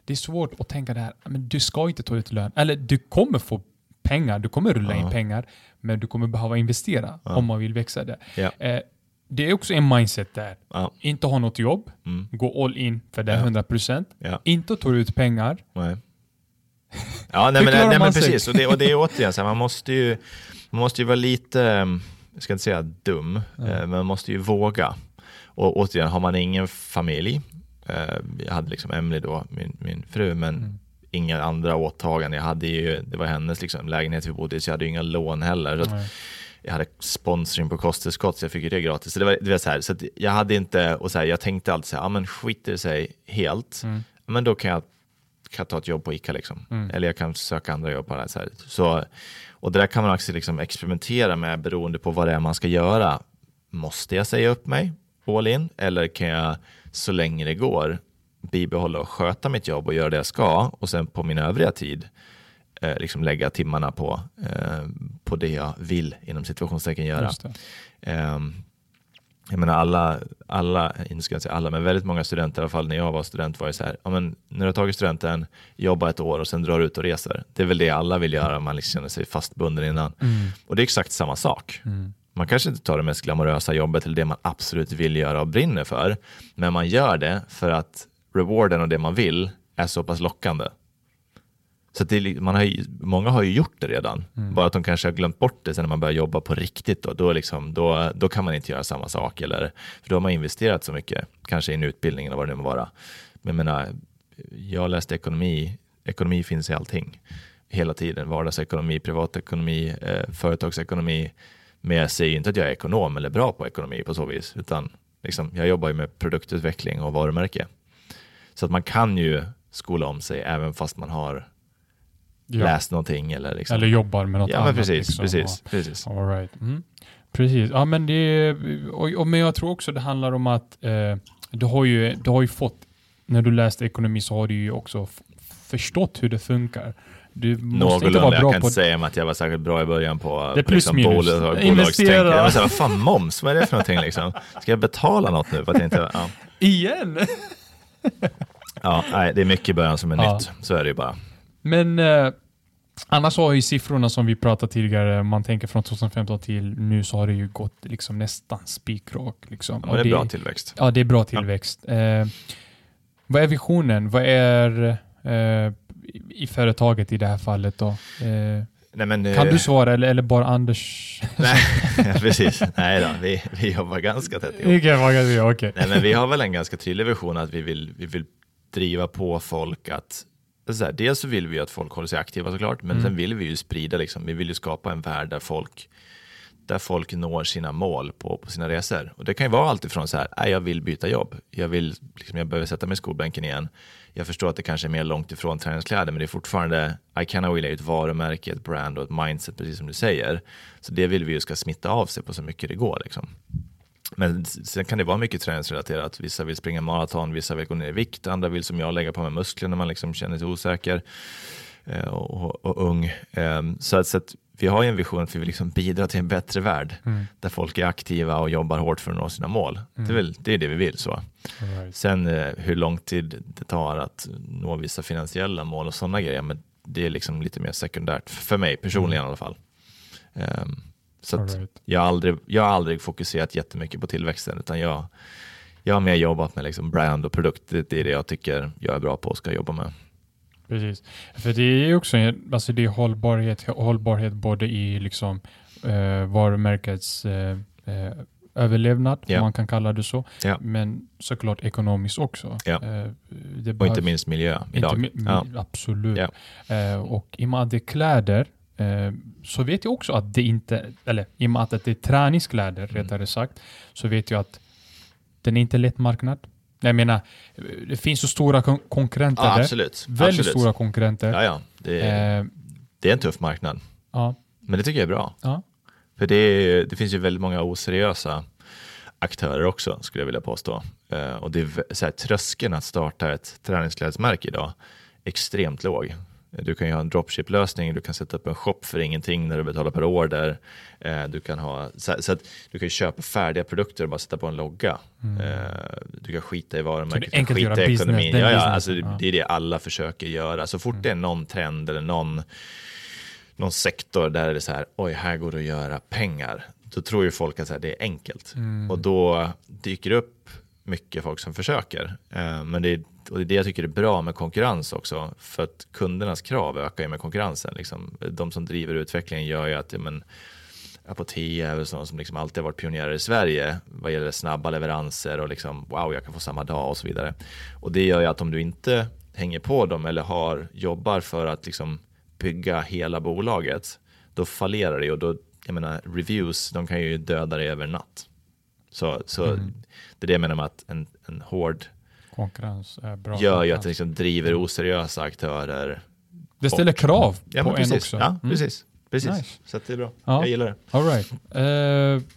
det är svårt att tänka det här, men du ska inte ta ut lön. Eller du kommer få pengar, du kommer rulla in pengar, men du kommer behöva investera om man vill växa det. Eh, Det är också en mindset där. Ja. Inte ha något jobb, Mm. gå all in för det Ja. 100%. Ja. Inte ta ut pengar. Nej. Ja, nej, men, nej, men precis. Och det, och det är återigen så här, man måste ju, man måste ju vara lite, mm, jag ska inte säga dum, Ja. eh, men man måste ju våga. Och återigen, har man ingen familj, jag hade liksom Emily då, min, min fru, men Mm. inga andra åtaganden. Jag hade ju, det var hennes liksom, lägenhet vi bodde i, så jag hade ju inga lån heller. Så jag hade sponsring på kosttillskott så jag fick ju det gratis. Så det var, det var så här, så jag hade inte, och så här, jag tänkte alltid så här, ja men skiter det sig helt, Mm. men då kan jag, kan ta ett jobb på ICA liksom. Mm. Eller jag kan söka andra jobb på det här. Så, här. så Och det där kan man också liksom experimentera med beroende på vad det är man ska göra. Måste jag säga upp mig all in eller kan jag så länge det går bibehålla och sköta mitt jobb och göra det jag ska och sen på min övriga tid eh, liksom lägga timmarna på, eh, på det jag vill inom situationstecken göra. Ehm, jag menar alla, alla, inte ska jag säga alla, men väldigt många studenter, i alla fall när jag var student, var det så här, ja, men när du har tagit studenten, jobba ett år och sen drar du ut och reser. Det är väl det alla vill göra, man liksom känner sig fastbunden innan. Mm. Och det är exakt samma sak. Mm. Man kanske inte tar det mest glamorösa jobbet eller det man absolut vill göra och brinner för, men man gör det för att rewarden och det man vill är så pass lockande. Så det man har ju, många har ju gjort det redan, Mm. bara att de kanske har glömt bort det sen när man börjar jobba på riktigt. Då, då, liksom, då, då kan man inte göra samma sak, eller, för då har man investerat så mycket, kanske i en utbildning eller vad det nu må vara. Men jag menar, jag läste ekonomi, ekonomi finns i allting, hela tiden, vardagsekonomi, privatekonomi, eh, företagsekonomi, men jag säger inte att jag är ekonom eller bra på ekonomi på så vis, utan liksom, jag jobbar ju med produktutveckling och varumärke. Så att man kan ju skola om sig även fast man har Ja. läst någonting eller liksom. Eller jobbar med något ja, annat. men precis, liksom. precis, precis. All right. Mm. Precis. Ja, men, det, och, och, men jag tror också det handlar om att eh, du, har ju, du har ju fått, när du läste ekonomi så har du ju också förstått hur det funkar. Du måste inte Någorlunda, vara jag bra kan på... inte säga att jag var särskilt bra i början på liksom Det är plus minus. bolag- Investera. Jag var så här, vad fan moms, vad är det för någonting liksom? Ska jag betala något nu? För att jag inte, ja. Igen! ja, nej, det är mycket i början som är Ja. nytt, så är det ju bara. Men eh, annars har ju siffrorna som vi pratade tidigare, man tänker från 2015 till nu så har det ju gått liksom nästan spikrak. Liksom. Ja, det är bra tillväxt. Ja, det är bra tillväxt. Eh, vad är visionen? Vad är eh, i- företaget i det här fallet då? Eh, Nej, men, kan eh, du svara eller, eller bara Anders? Nej, precis. Nej då, vi, vi jobbar ganska tätt ihop. Okej. Nej, men vi har väl en ganska tydlig vision att vi vill, vi vill driva på folk att så här, dels så vill vi att folk håller sig aktiva såklart, men Mm. sen vill vi ju sprida, liksom, vi vill ju skapa en värld där folk, där folk når sina mål på, på sina resor. Och det kan ju vara alltifrån så här, "Nej, jag vill byta jobb, jag, vill, liksom, jag behöver sätta mig i skolbänken igen. Jag förstår att det kanske är mer långt ifrån träningskläder, men det är fortfarande, Icana Will är ju ett varumärke, ett brand och ett mindset, precis som du säger. Så det vill vi ju ska smitta av sig på så mycket det går. Liksom. Men sen kan det vara mycket träningsrelaterat. Vissa vill springa maraton, vissa vill gå ner i vikt, andra vill som jag lägga på mig muskler när man liksom känner sig osäker eh, och, och, och ung. Ehm, så, att, så att vi har ju en vision att vi vill liksom bidra till en bättre värld Mm. där folk är aktiva och jobbar hårt för att nå sina mål. Det, är väl, det är det vi vill. så. Right. Sen eh, hur lång tid det tar att nå vissa finansiella mål och sådana grejer, men det är liksom lite mer sekundärt för mig personligen i alla fall. Ehm, så right. jag har, aldrig, jag har aldrig fokuserat jättemycket på tillväxten, utan jag, jag har mer jobbat med liksom brand och produkt. Det, det är det jag tycker jag är bra på och ska jobba med. Precis. För det är också alltså det är hållbarhet, hållbarhet både i liksom, eh, varumärkets eh, eh, överlevnad, Ja. om man kan kalla det så, Ja. men såklart ekonomiskt också. Eh, det Och behövs- inte minst miljö idag. Inte ja. Absolut. Eh, och i och med att det är kläder eh, så vet jag också att det inte, eller i och med att det är träningskläder Mm. rättare sagt, så vet jag att den är inte lätt marknad. Jag menar, det finns så stora kon- konkurrenter ja, där. absolut. Väldigt absolut. stora konkurrenter. Ja, ja. Det, är, Eh, det är en tuff marknad, ja, men det tycker jag är bra. ja. För det, är, det finns ju väldigt många oseriösa aktörer också, skulle jag vilja påstå. Eh, och det är så här, tröskeln att starta ett träningsklädesmärke idag extremt låg. Du kan ju ha en dropship-lösning, du kan sätta upp en shop för ingenting när du betalar per order. Eh, du kan ha, så, så att du kan köpa färdiga produkter och bara sätta på en logga. Eh, du kan skita i varumärket, Mm. Du kan skita i business, ekonomin. den Ja, ja, alltså det, ja. Mm. det är det alla försöker göra. Så fort det är någon trend eller någon någon sektor där det är så här, oj, här går det att göra pengar. Då tror ju folk att så här, det är enkelt. Mm. Och då dyker det upp mycket folk som försöker. Eh, men det är, och det är det jag tycker är bra med konkurrens också. För att kundernas krav ökar ju med konkurrensen. Liksom. De som driver utvecklingen gör ju att men, Apotea väl sådana som liksom alltid har varit pionjärer i Sverige vad gäller snabba leveranser och liksom wow, jag kan få samma dag och så vidare. Och det gör ju att om du inte hänger på dem eller har, jobbar för att liksom bygga hela bolaget, då fallerar det och då, jag menar, reviews, de kan ju döda dig över natt. Så, så Mm. det är det jag menar med att en, en hård Konkurrens är bra. gör ju att det liksom driver oseriösa aktörer. det ställer krav Ja, på men en precis. också. Ja, Mm. precis. precis. Nice. Så det är bra. Ja. Jag gillar det. All right. Eh,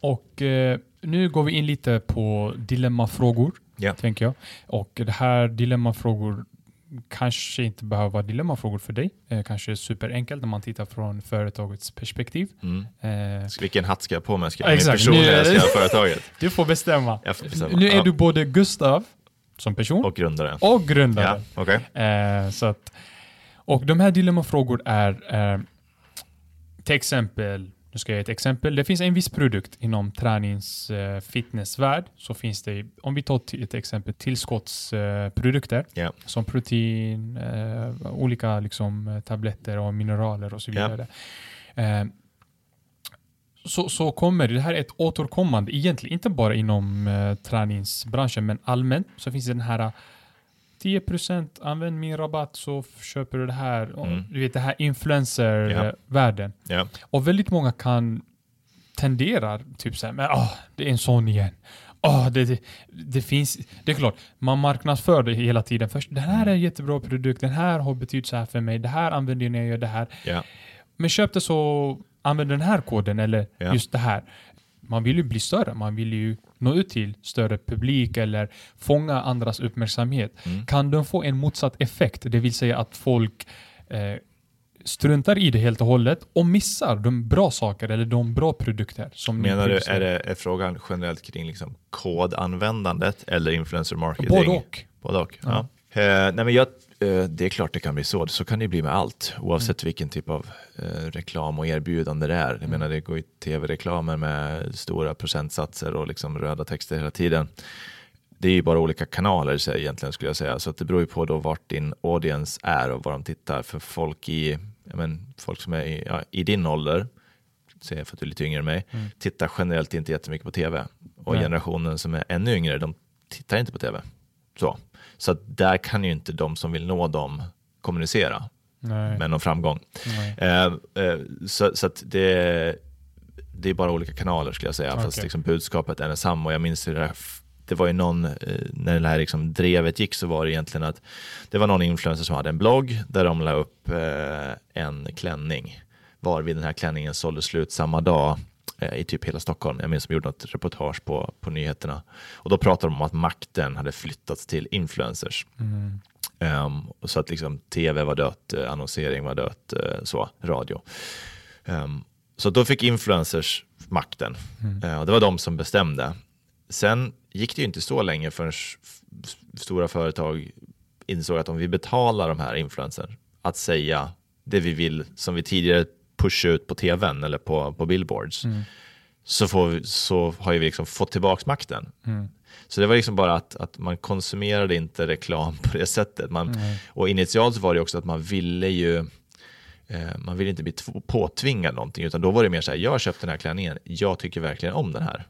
och eh, nu går vi in lite på dilemmafrågor, Ja. tänker jag. Och det här dilemmafrågor kanske inte behöver vara dilemmafrågor för dig. Eh, kanske är superenkelt när man tittar från företagets perspektiv. Mm. Eh, Vilken hatt ska jag på mig? Ska jag ha min personliga ska jag företaget? du får bestämma. Får bestämma. Nu är Ja. du både Gustav som person Och grundare. och grundare. Ja, okej. Eh, så att, och de här dilemmafrågor är eh, till exempel, nu ska jag ge ett exempel. Det finns en viss produkt inom tränings eh, fitnessvärld. Så finns det, om vi tar till ett exempel, tillskottsprodukter eh, produkter, Ja. som protein, eh, olika liksom, tabletter och mineraler och så vidare. Eh, så, så kommer det, det här är ett återkommande, egentligen inte bara inom träningsbranschen, men allmänt så finns det den här 10% använd min rabatt så köper du det här. Mm. Du vet det här influencer-världen. Ja. Och väldigt många kan tendera typ såhär, men ah, det är en sån igen. Ah, det, det, det finns, det är klart, man marknadsför det hela tiden. Först, den här är en jättebra produkt, den här har betytt så här för mig, det här använder jag när jag gör det här. Ja. Men köp det så använd den här koden eller just det här. Man vill ju bli större, man vill ju nå ut till större publik eller fånga andras uppmärksamhet. Mm. Kan den få en motsatt effekt, det vill säga att folk eh, struntar i det helt och hållet och missar de bra saker eller de bra produkter som Menar du, är, det, är frågan generellt kring liksom kodanvändandet eller influencer marketing? Både och. Både och. Ja. Eh, nej men jag, det är klart det kan bli så. Så kan det bli med allt, oavsett Mm. vilken typ av eh, reklam och erbjudande det är. Jag Mm. menar, det går ju tv-reklamer med stora procentsatser och liksom röda texter hela tiden. Det är ju bara olika kanaler så egentligen skulle jag säga. Så att det beror ju på då vart din audience är och vad de tittar. För folk i, men, folk som är i, ja, i din ålder, säger jag för att du är lite yngre än mig, tittar generellt inte jättemycket på tv. Och Nej. generationen som är ännu yngre, de tittar inte på tv. Så, så där kan ju inte de som vill nå dem kommunicera Nej. med någon framgång. Eh, eh, så så det, det är bara olika kanaler skulle jag säga, fast Okej. liksom budskapet är detsamma. Och jag minns det, här, det var ju någon, eh, när det här liksom drevet gick så var det egentligen att det var någon influencer som hade en blogg där de la upp eh, en klänning, varvid den här klänningen sålde slut samma dag i typ hela Stockholm. Jag minns de gjorde något reportage på, på nyheterna. Och då pratade de om att makten hade flyttats till influencers. Mm. Och så att liksom tv var dött, eh, annonsering var dött, eh, så, radio. Ehm, så då fick influencers makten. Eh, och det var de som bestämde. Sen gick det ju inte så länge förrän stora företag insåg att om vi betalar de här influencers att säga det vi vill, som vi tidigare pushade ut på tvn eller på, på billboards, så, får så har ju vi liksom fått tillbaka makten. Så det var liksom bara att, att man konsumerade inte reklam på det sättet. Man, Och initialt så var det också att man ville ju eh, man ville inte bli tv- påtvingad någonting, utan då var det mer så här, jag har köpt den här klänningen, jag tycker verkligen om den här.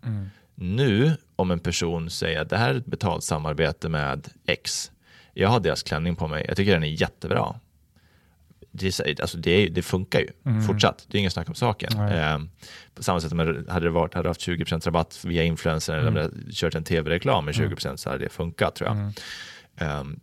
Nu, om en person säger att det här är ett betalt samarbete med X, jag har deras klänning på mig, jag tycker den är jättebra. Det, alltså det, det funkar ju fortsatt, det är inget snack om saken. Eh, på samma sätt som hade det varit, hade haft 20% rabatt via influencer eller om du hade kört en tv-reklam med 20% så hade det funkat tror jag. Ehm,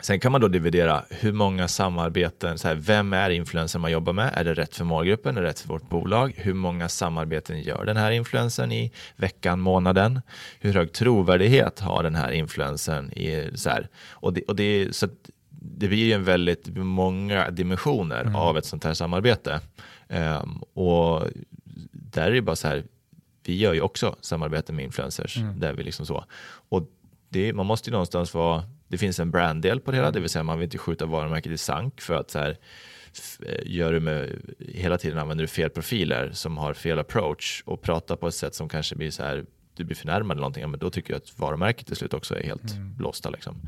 Sen kan man då dividera hur många samarbeten, så här, vem är influencern man jobbar med? Är det rätt för målgruppen? Är det rätt för vårt bolag? Hur många samarbeten gör den här influencern i veckan, månaden? Hur hög trovärdighet har den här influencern? I, så här? Och det, och det, så att det blir ju en väldigt många dimensioner av ett sånt här samarbete. Ehm, och där är det bara så här, vi gör ju också samarbete med influencers. Där vi liksom så. Och det, man måste ju någonstans vara, det finns en branddel på det hela, det vill säga man vill inte skjuta varumärket i sank för att så här, eh, gör du med, hela tiden använder du fel profiler som har fel approach och pratar på ett sätt som kanske blir så här, du blir förnärmad eller någonting, ja, men då tycker jag att varumärket till slut också är helt blåsta. Liksom.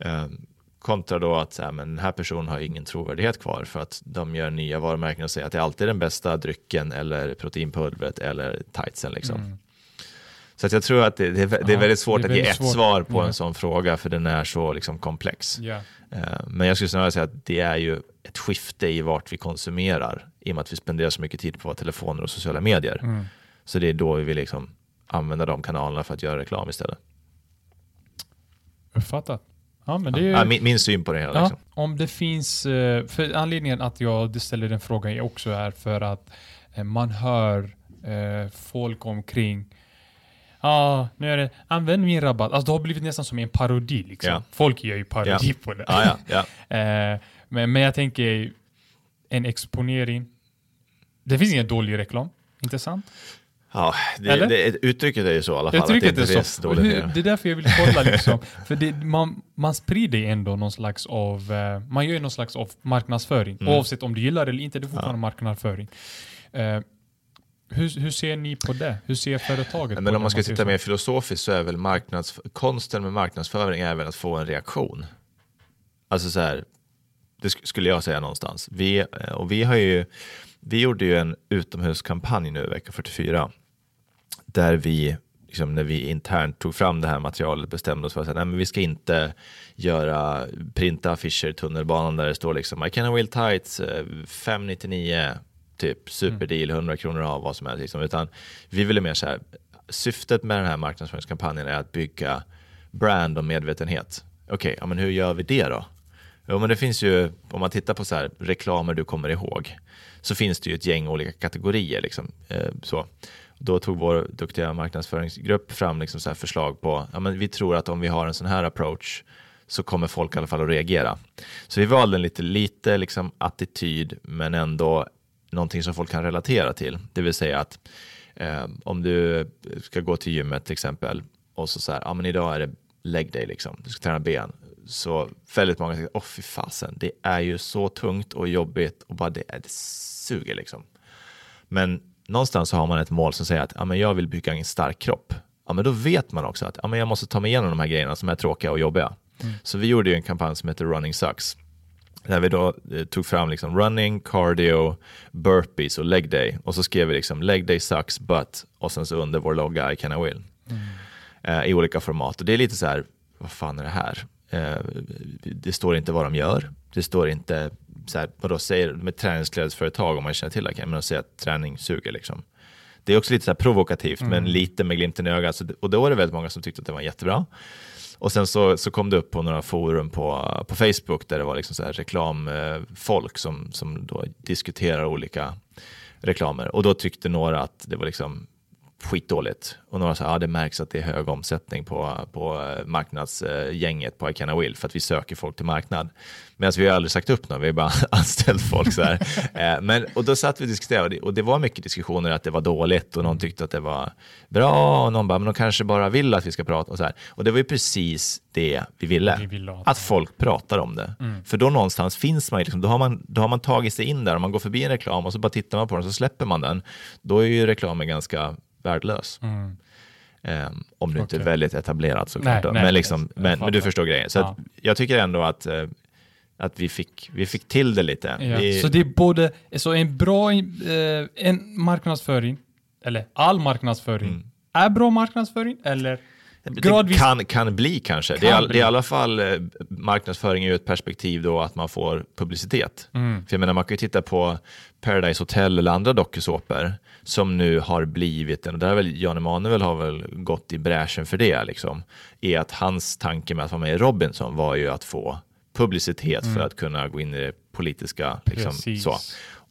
Ehm, kontra då att här, men den här personen har ingen trovärdighet kvar för att de gör nya varumärken och säger att det alltid är den bästa drycken eller proteinpulvret eller tightsen. Liksom. Så att jag tror att det, det, det är väldigt svårt är att ge väldigt ett svårt. svar på Ja. en sån fråga för den är så liksom komplex. Eh, Men jag skulle snarare säga att det är ju ett skifte i vart vi konsumerar i och med att vi spenderar så mycket tid på våra telefoner och sociala medier. Mm. Så det är då vi vill liksom använda de kanalerna för att göra reklam istället. Uppfattat. Ja, men det är. Ja, min, min syn på det hela. Ja, Liksom. om det finns... eh, För anledningen att jag ställer den frågan är också är för att eh, man hör eh, folk omkring Ja, ah, nu är det använd min rabatt. Alltså det har blivit nästan som en parodi liksom. Ja. Folk gör ju parodi Ja. på det. Ja, men, men jag tänker en exponering. Det finns ingen dålig reklam. Inte sant? Ja, det, det, uttrycket är ju så i alla fall. Att det är så. Hur, det är därför jag vill kolla liksom. För det, man, man sprider ju ändå någon slags av, eh, man gör ju någon slags av marknadsföring. Mm. Oavsett om du gillar det eller inte, det är fortfarande marknadsföring. Eh, hur, hur ser ni på det? Hur ser företaget på Men det? om man ska säger titta mer filosofiskt så är väl marknads, konsten med marknadsföring är väl att få en reaktion. Alltså så här, det sk- skulle jag säga någonstans. Vi, eh, och vi har ju, vi gjorde ju en utomhuskampanj nu vecka 44 där vi, liksom, när vi internt tog fram det här materialet bestämde oss för att säga, nej, men vi ska inte göra printa affischer i tunnelbanan där det står liksom I can will tights eh, 599 typ superdeal 100 kronor av vad som helst liksom, utan vi ville mer så här syftet med den här marknadsföringskampanjen är att bygga brand och medvetenhet. Okej, ja, men hur gör vi det då? Jo, men det finns ju, om man tittar på så här, reklamer du kommer ihåg, så finns det ju ett gäng olika kategorier. Liksom, eh, så. Då tog vår duktiga marknadsföringsgrupp fram liksom så här förslag på, ja, men vi tror att om vi har en sån här approach så kommer folk i alla fall att reagera. Så vi valde en lite, lite liksom attityd, men ändå någonting som folk kan relatera till. Det vill säga att eh, om du ska gå till gymmet till exempel och så säger, ja men idag är det leg day liksom, du ska träna ben. Så väldigt många säger, åh fy fasen, det är ju så tungt och jobbigt och bara det, det suger liksom. Men någonstans så har man ett mål som säger att ja, men jag vill bygga en stark kropp. Ja, men då vet man också att ja, men jag måste ta mig igenom de här grejerna som är tråkiga och jobbiga. Mm. Så vi gjorde ju en kampanj som heter Running Sucks. Där vi då eh, tog fram liksom running, cardio, burpees och leg day. Och så skrev vi liksom leg day sucks but och sen så under vår logga I can I will. Mm. Eh, I olika format. Och det är lite så här, vad fan är det här? Eh, det står inte vad de gör. Det står inte så här, vadå, säger med träningsklädesföretag om man känner till det, men de säger att träning suger liksom. Det är också lite så provokativt, mm. men lite med glimten i ögat. och då var det väldigt många som tyckte att det var jättebra. Och sen så, så kom det upp på några forum på, på Facebook där det var liksom så här reklamfolk som, som då diskuterar olika reklamer. Och då tyckte några att det var liksom skitdåligt. Och några sa ja, det märks att det är hög omsättning på, på marknadsgänget på I Can I Will för att vi söker folk till marknad. Medan vi har aldrig sagt upp någon, vi har bara anställt folk. Så här. Eh, men, och då satt vi och diskuterade och det var mycket diskussioner att det var dåligt och någon tyckte att det var bra och någon bara, men de kanske bara vill att vi ska prata och så här. Och det var ju precis det vi ville, vi ville att folk pratar om det. Mm. För då någonstans finns man, liksom, då, har man, då har man tagit sig in där, om man går förbi en reklam och så bara tittar man på den så släpper man den, då är ju reklamen ganska värdelös. Mm. Um, om du inte är väldigt etablerad såklart. Men, liksom, men, men, du förstår grejen. Så ja. jag tycker ändå att, uh, att vi, fick, vi fick till det lite. Ja. Vi... Så det är både så en bra uh, en marknadsföring, eller all marknadsföring, mm. är bra marknadsföring eller Gradvis. Det kan, kan bli kanske. Kan det, är, bli. det är i alla fall eh, marknadsföring ur ett perspektiv då att man får publicitet. Mm. För jag menar, man kan ju titta på Paradise Hotel eller andra dokusåpor som nu har blivit och där har väl Jan Emanuel har väl gått i bräschen för det, liksom, är att hans tanke med att vara med i Robinson var ju att få publicitet mm. för att kunna gå in i det politiska. Liksom, så.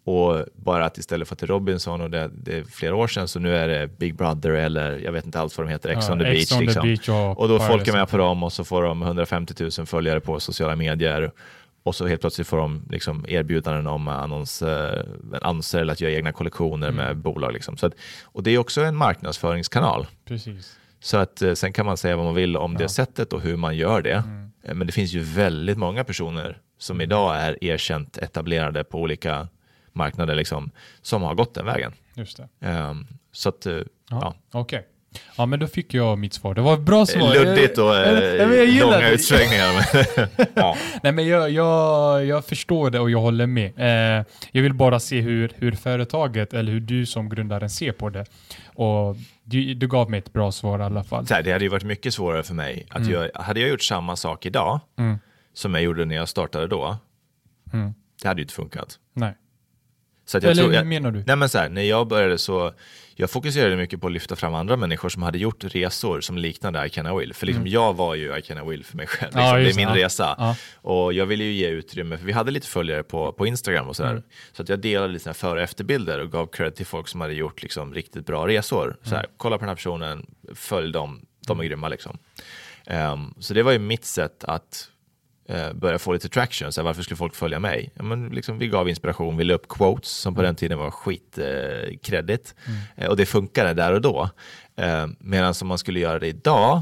Och bara att istället för att det är Robinson och det, det, är flera år sedan så nu är det Big Brother eller jag vet inte alls vad de heter, Ex ja, on the Beach. On liksom. the beach och, och då folk är med på dem och så får de 150 000 följare på sociala medier och så helt plötsligt får de liksom erbjudanden om annonser, annonser eller att göra egna kollektioner mm. med bolag. Liksom. Så att, och det är också en marknadsföringskanal. Precis. Så att eh, sen kan man säga vad man vill om ja. det sättet och hur man gör det. Mm. Eh, men det finns ju väldigt många personer som mm. idag är erkänt etablerade på olika marknader liksom, som har gått den vägen. Just det. Um, så att, uh, ja. Okej. Okay. Ja, men då fick jag mitt svar. Det var ett bra svar. Luddigt och eh, långa utsvängningar. ja. Nej, men jag, jag, jag förstår det och jag håller med. Eh, jag vill bara se hur, hur företaget eller hur du som grundaren ser på det. Och du, du gav mig ett bra svar i alla fall. Så här, det hade ju varit mycket svårare för mig. Att mm. jag, hade jag gjort samma sak idag mm. som jag gjorde när jag startade då, mm. det hade ju inte funkat. Nej. Så att jag Eller tror, jag, menar du? Nej men så här, när jag började så, jag fokuserade mycket på att lyfta fram andra människor som hade gjort resor som liknade I Can I Will. För liksom mm. jag var ju I Can I Will för mig själv. Liksom. Ja, det är min ja. resa. Ja. Och jag ville ju ge utrymme, för vi hade lite följare på, på Instagram och sådär. Mm. Så att jag delade lite före och efterbilder och gav cred till folk som hade gjort liksom riktigt bra resor. Så här, mm. kolla på den här personen, följ dem, de är grymma liksom. Um, så det var ju mitt sätt att eh, börja få lite traction. Så här, varför skulle folk följa mig? Ja, men liksom, vi gav inspiration, vi la upp quotes som på den tiden var skitkredit. Eh, mm. eh, och det funkade där och då. Eh, Medan om man skulle göra det idag,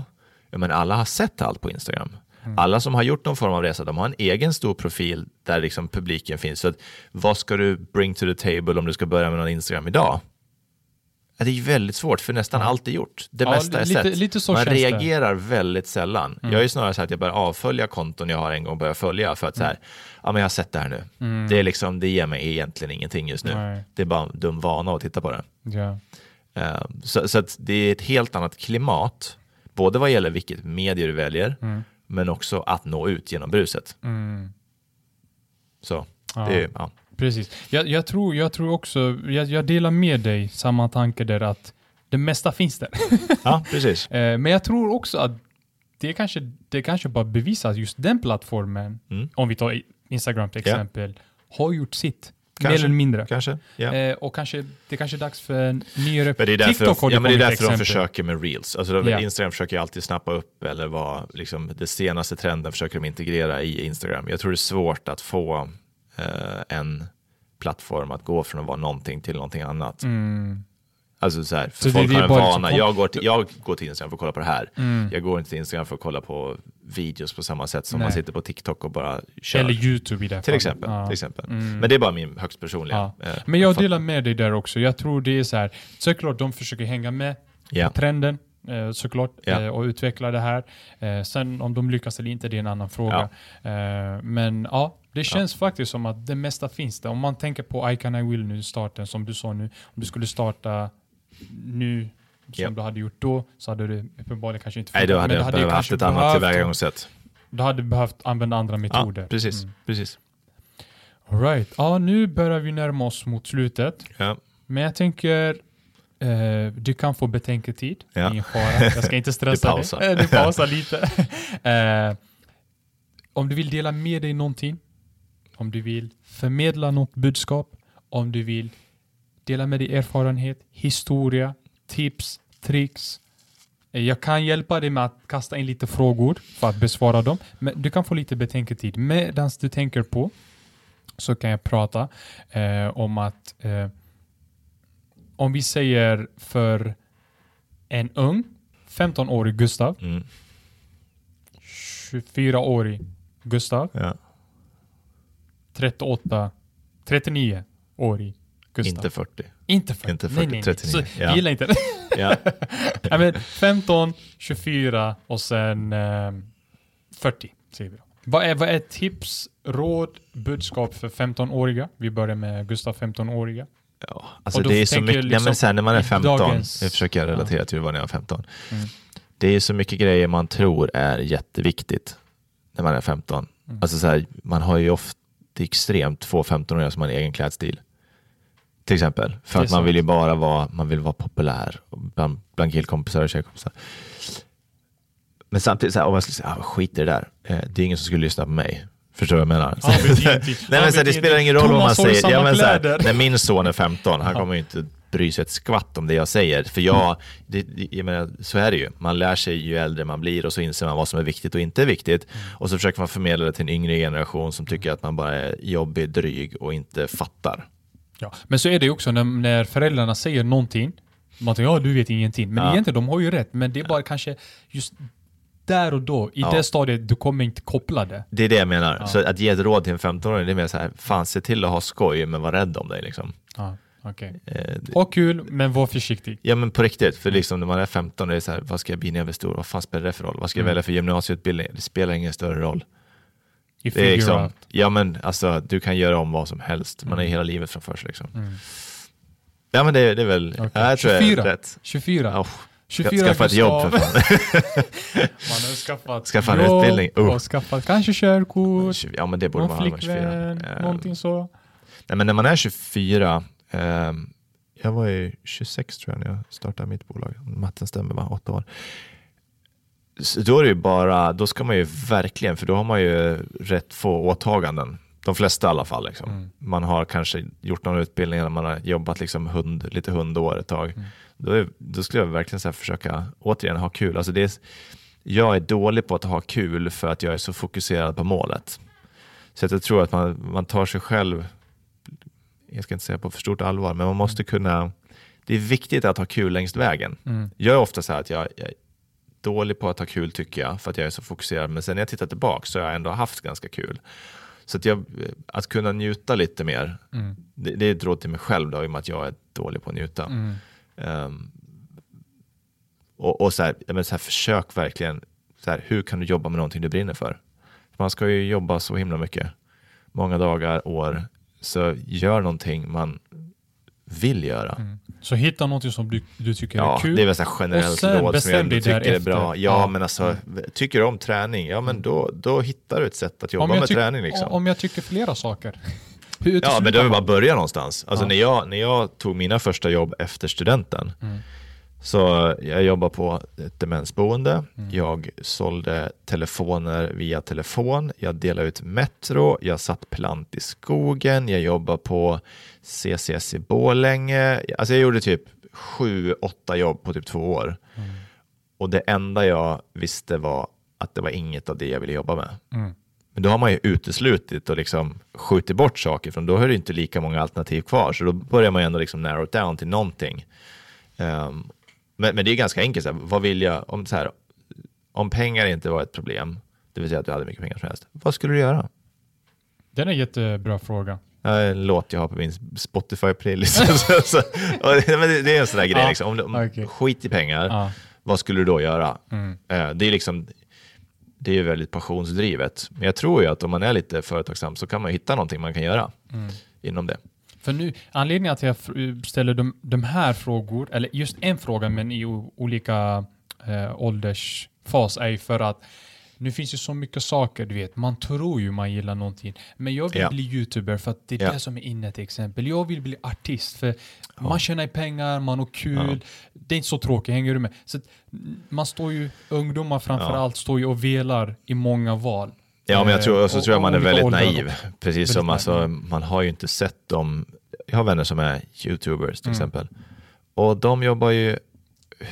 ja, men alla har sett allt på Instagram. Mm. Alla som har gjort någon form av resa, de har en egen stor profil där liksom publiken finns. Så att, vad ska du bring to the table om du ska börja med någon Instagram idag? Det är väldigt svårt för nästan ja. allt är gjort. Det ja, mesta är lite, sett. Lite Man reagerar det. väldigt sällan. Mm. Jag är snarare så att jag börjar avfölja konton jag har en gång börjat följa för att så här, mm. ja men jag har sett det här nu. Mm. Det, är liksom, det ger mig egentligen ingenting just nu. Nej. Det är bara en dum vana att titta på det. Ja. Uh, så så det är ett helt annat klimat, både vad gäller vilket medier du väljer, mm. men också att nå ut genom bruset. Mm. Så, det, ja. Precis. Jag, jag, tror, jag tror också, jag, jag delar med dig samma tanke där att det mesta finns där. Ja, precis. Eh, men jag tror också att det kanske, det kanske bara bevisar att just den plattformen, mm. om vi tar Instagram till exempel, ja. har gjort sitt. Mer eller mindre. Kanske. Ja. Eh, och kanske, det kanske är dags för en nyare Men det är därför, TikTok har ja, men det är därför de försöker med reels. Alltså, de- Ja. Instagram försöker alltid snappa upp eller vara liksom, det senaste trenden försöker de integrera i Instagram. Jag tror det är svårt att få eh, en plattform att gå från att vara någonting till någonting annat. Mm. Alltså så här, för Så det- folk det är har en vana. liksom- Jag går, till, jag går till Instagram för att kolla på det här. Mm. Jag går inte till Instagram för att kolla på videos på samma sätt som Nej. man sitter på TikTok och bara kör. Eller YouTube i det här till exempel. Ja. Till exempel. Mm. Men det är bara min högst personliga. Ja. eh, Men jag delar med dig där också. Jag tror det är så här, såklart de försöker hänga med Ja. på trenden, eh, såklart, Ja. eh, och utveckla det här. Eh, sen om de lyckas eller inte, det är en annan fråga. Eh, men ja, det känns faktiskt som att det mesta finns där. Om man tänker på I can I will nu, starten som du sa nu. Om du skulle starta nu, som Ja. du hade gjort då, så hade det uppenbarligen kanske inte Nej, då hade jag du behövt haft ett annat tillvägagångssätt. Du hade behövt använda andra metoder. Ja, precis. Mm. precis. All right. Ja, nu börjar vi närma oss mot slutet. Ja. Men jag tänker, eh, du kan få betänketid. Ja. Ingen fara. Jag ska inte stressa Du pausar. dig. Eh, Du pausar lite. eh, om du vill dela med dig någonting, om du vill förmedla något budskap, om du vill dela med dig erfarenhet, historia, tips, tricks. Eh, Jag kan hjälpa dig med att kasta in lite frågor för att besvara dem, men du kan få lite betänketid. Medan du tänker på så kan jag prata eh, om att eh, om vi säger för en ung 15-årig Gustav, Mm. 24-årig Gustav, Ja. 38, 39-årig Gustav. Inte 40. inte 40. inte nej, 40, nej, nej. 39. Så, Ja. Jag gillar inte det. Ja. Nej, men 15, 24 och sen eh, 40 säger vi då. Vad är, vad är tips, råd, budskap för 15-åriga? Vi börjar med Gustav 15-åriga. Ja, alltså det är så mycket, jag ja, liksom men sen när man är i 15, dagens- nu försöker jag relatera till vad när jag var 15. Mm. Det är så mycket grejer man tror är jätteviktigt när man är 15. Mm. Alltså så här, man har ju ofta extremt få 15-åringar som har en egen klädstil. Till exempel. För är att man vill ju bara vara, man vill vara populär bland, bland killkompisar och tjejkompisar. Men samtidigt, så här, om jag skulle säga, ah, skit i det där. Eh, det är ingen som skulle lyssna på mig. Förstår du vad jag menar? Är inte- Nej men så här, det är spelar ingen roll vad man Thomas har ju säger. Ja, men så här, när min son är 15, han kommer ju inte bry sig ett skvatt om det jag säger. För jag, det, det- jag menar, så är det ju. Man lär sig ju äldre man blir och så inser man vad som är viktigt och inte viktigt. Och så försöker man förmedla det till en yngre generation som tycker att man bara är jobbig, dryg och inte fattar. Ja. Men så är det ju också när, när föräldrarna säger någonting. Man tänker ja du vet ingenting. Men Ja. egentligen de har ju rätt. Men det är bara kanske just där och då, i Ja. det stadiet, du kommer inte koppla det. Det är det jag menar. Ja. Så att ge ett råd till en 15-åring, det är mer så här, fan se till att ha skoj men var rädd om dig liksom. Ja, okej. Eh, Ha kul, men var försiktig. Ja men på riktigt, för liksom när man är 15 det är så här, vad ska jag bli när jag blir stor? Vad fan spelar det för roll? Vad ska jag Mm. välja för gymnasieutbildning? Det spelar ingen större roll. You Det är liksom, out. ja men alltså du kan göra om vad som helst. Man Mm. hela livet framför sig liksom. Mm. Ja men det, det är väl, ja, jag tror jag 24. är rätt. 24. Oh, 24 skaffa ett jobb för fan. Man har skaffat Skaffa jobb utbildning. Uh. och skaffat kanske körkort, ja men det borde någon man ha man är 24. flickvän, Eh, någonting så. Nej men när man är 24, ehm, jag var ju 26 tror jag när jag startade mitt bolag. Matten stämmer va, åtta år. Så då är det ju bara, då ska man ju verkligen, för då har man ju rätt få åtaganden. De flesta i alla fall. Liksom. Mm. Man har kanske gjort någon utbildning eller man har jobbat liksom hund, lite hundår ett tag. Mm. Då, är, då skulle jag verkligen så försöka återigen ha kul. Alltså det är, jag är dålig på att ha kul för att jag är så fokuserad på målet. Så att jag tror att man, man tar sig själv, jag ska inte säga på för stort allvar, men man måste kunna, det är viktigt att ha kul längs vägen. Mm. Jag är ofta så här att jag, jag är dålig på att ha kul tycker jag, för att jag är så fokuserad. Men sen när jag tittar tillbaka så har jag ändå haft ganska kul. Så att, jag, att kunna njuta lite mer, Mm. det, det är ett råd till mig själv då, i och med att jag är dålig på att njuta. Mm. Ehm, och och så, här, men så här, försök verkligen, så här, hur kan du jobba med någonting du brinner för? Man ska ju jobba så himla mycket, många dagar, år. Så gör någonting man vill göra. Mm. Så hitta något som du, du tycker är Ja, kul. det är väl så generellt råd som jag tycker är därefter. bra. Ja, Ja. Mm. men alltså, tycker du om träning, ja men då, då hittar du ett sätt att jobba med träning. Liksom. om jag tycker flera saker. Ja, men då är man? bara börja någonstans. Alltså Ja. när, jag, när jag tog mina första jobb efter studenten, Mm. Så jag jobbar på ett demensboende. Mm. Jag sålde telefoner via telefon. Jag delade ut Metro. Jag satt plant i skogen. Jag jobbar på CCS i Borlänge. Alltså jag gjorde typ sju, åtta jobb på typ två år. Mm. Och det enda jag visste var att det var inget av det jag ville jobba med. Mm. Men då har man ju uteslutit och liksom skjutit bort saker från då har det inte lika många alternativ kvar. Så då börjar man ju ändå liksom narrow down till någonting. Ehm, men, men det är ganska enkelt. Så här, vad vill jag? Om, så här, om pengar inte var ett problem, det vill säga att du hade mycket pengar som helst. Vad skulle du göra? Det är en jättebra fråga. Ja, En låt jag har på min Spotify-playlist. Det, men det det är en sån där grej. Liksom. Om, du- om, okej. Skit i pengar, Ja. vad skulle du då göra? Mm. Eh, Det är liksom det är ju väldigt passionsdrivet. Men jag tror ju att om man är lite företagsam så kan man hitta någonting man kan göra Mm. inom det. För nu, anledningen att jag ställer de, de här frågor, eller just en fråga men i olika eh, åldersfas är ju för att nu finns ju så mycket saker, du vet, man tror ju man gillar någonting. Men jag vill Ja. bli youtuber för att det är Ja. det som är inne till exempel. Jag vill bli artist för man tjänar pengar, man har kul. Det är inte så tråkigt, hänger du med? Så man står ju, ungdomar framför Ja. allt står ju och velar i många val. Ja, men jag tror, och så och- tror jag man är väldigt naiv. Precis som alltså, man har ju inte sett dem. Jag har vänner som är youtubers till Mm. exempel. Och de jobbar ju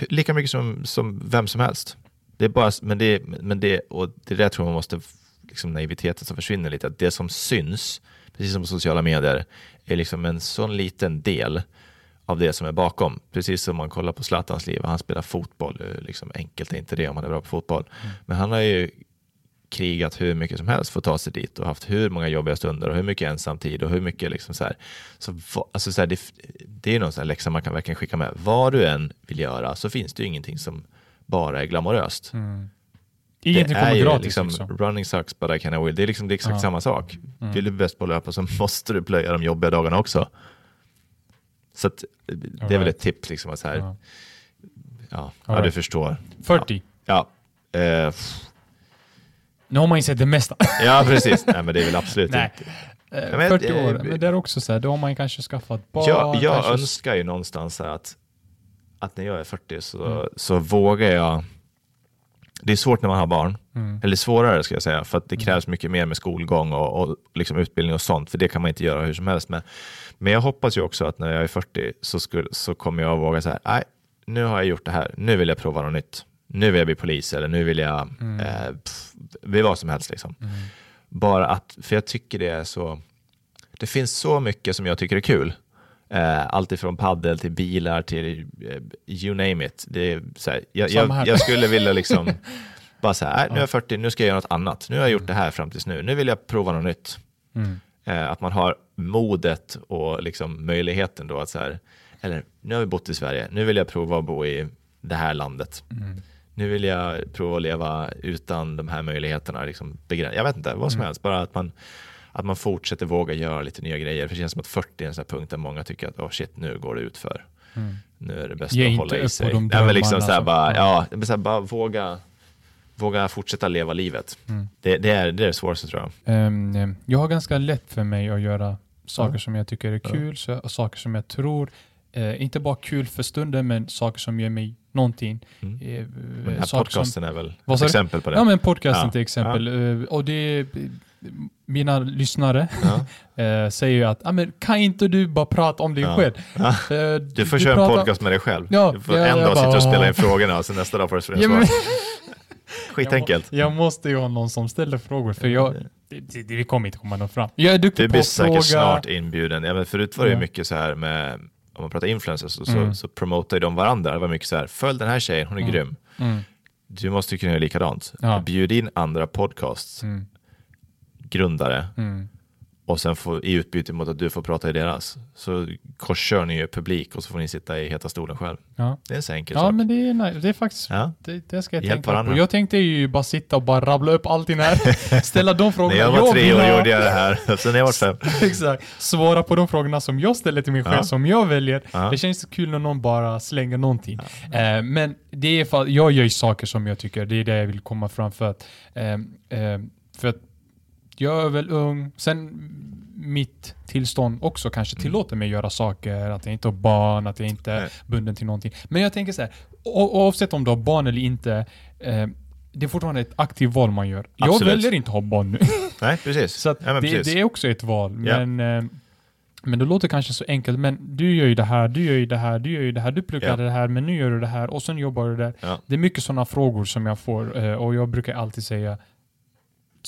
lika mycket som, som vem som helst. Det är bara, men det, men det, och det där tror jag man måste, liksom naiviteten som försvinner lite, att det som syns, precis som på sociala medier, är liksom en sån liten del av det som är bakom. Precis som man kollar på Zlatans liv, han spelar fotboll, eh, liksom enkelt är inte det om man är bra på fotboll. Men han har ju krigat hur mycket som helst för att ta sig dit och haft hur många jobbiga stunder och hur mycket ensamtid och hur mycket liksom så här. Så, alltså så här, det, det är någon sån här läxa man kan verkligen skicka med. Vad du än vill göra så finns det ju ingenting som bara är glamoröst. Mm. Ingenting det är kommer ju gratis. liksom, liksom. running sucks but I can will. Det är liksom det är exakt Ja. samma sak. Mm. Vill du bäst på att löpa så måste du plöja de jobbiga dagarna också. Så att, det är väl ett tips liksom att så här, Ja. ja, ja, du förstår. 40. Ja, eh, pff. Nu har man insett det mesta. ja precis. Nej, men det är väl absolut Nej. inte. Eh, men, 40 eh, år, men det är också så här, då har man kanske skaffat barn. Jag, jag kanske... önskar ju någonstans så att, att när jag är 40 så, Mm. så vågar jag. Det är svårt när man har barn, Mm. eller svårare ska jag säga, för att det krävs mycket mer med skolgång och, och liksom utbildning och sånt, för det kan man inte göra hur som helst med. Men jag hoppas ju också att när jag är 40 så, skulle, så kommer jag våga säga, nej, nu har jag gjort det här, nu vill jag prova något nytt. Nu vill jag bli polis eller nu vill jag Mm. eh, pff, bli vad som helst. Liksom. Bara att, för jag tycker det är så, det finns så mycket som jag tycker är kul. Eh, allt ifrån paddel till bilar till eh, you name it. Det är så här, jag, jag, jag skulle vilja liksom bara så här, "Nej, nu är jag 40, nu ska jag göra något annat. Nu har jag gjort det här fram tills nu. Nu vill jag prova något nytt. Mm. Eh, att man har modet och liksom möjligheten då att så här, eller nu har vi bott i Sverige, nu vill jag prova att bo i det här landet. Mm. Nu vill jag prova att leva utan de här möjligheterna. Liksom begräns- jag vet inte, vad som Mm. helst. Bara att man, att man fortsätter våga göra lite nya grejer. För det känns som att 40 är en sån här punkt där många tycker att oh shit, nu går det ut för. Mm. Nu är det bäst Ge att inte hålla upp i på sig. de Ja, men liksom drömmarna så här, som- bara, ja. ja, men så här, bara våga, våga fortsätta leva livet. Mm. Det, det, är, det är det svåraste tror jag. Ehm, jag har ganska lätt för mig att göra saker Ja. som jag tycker är Ja. kul, så, och saker som jag tror, eh, inte bara kul för stunden, men saker som ger mig någonting. Mm. Eh, den här som- podcasten är väl ett du? exempel på det. Ja, men podcasten Ja. till exempel. Eh, och det mina lyssnare Ja. eh, säger ju att ah, men, kan inte du bara prata om dig Ja. själv? Ja. Eh, Du får köra en pratar- podcast med dig själv. Ja, du får ja, en dag sitta bara- och spela in frågorna och sen nästa dag får du in Ja, men-. Skitenkelt. Jag, jag måste ju ha någon som ställer frågor, för jag, det, det, kommer inte komma någon fram. Jag är duktig Du på blir att säkert fråga. snart inbjuden. Ja, men förut var det Ja. mycket så här med, om man pratar influencers, så, Mm. så, så promotar ju de varandra. Det var mycket så här, följ den här tjejen, hon är Mm. grym. Mm, Du måste ju kunna göra likadant. Ja. Bjud in andra podcasts, mm, grundare, mm. Och sen få, i utbyte mot att du får prata i deras. Så korskör ni ju publik och så får ni sitta i heta stolen själv. Ja, Det är en så enkel ja sak. men det är, nice. det är faktiskt Ja. Det, det ska jag Hjälp tänka varandra. på. Jag tänkte ju bara sitta och bara rabbla upp allting här. Ställa de frågorna jag var tre år gjorde jag det här, sen jag var fem. Exakt. Svara på de frågorna som jag ställer till mig själv, Ja. som jag väljer. Ja. Det känns kul när någon bara slänger någonting. Eh, men det är för jag gör ju saker som jag tycker, det är det jag vill komma fram för att, eh, eh, för att jag är väl ung. Sen mitt tillstånd också kanske Mm. tillåter mig göra saker, att jag inte har barn, att jag inte är bunden till någonting. Men jag tänker så här, oavsett om du har barn eller inte, eh, det är fortfarande ett aktivt val man gör. Jag Absolut. väljer inte att ha barn nu. Nej, precis. Så att ja, det, precis. det är också ett val. Ja. Men, eh, men det låter kanske så enkelt. Men du gör ju det här, du gör ju det här, du gör ju det här, du pluggar Ja. det här, men nu gör du det här och sen jobbar du där. Ja. Det är mycket sådana frågor som jag får eh, och jag brukar alltid säga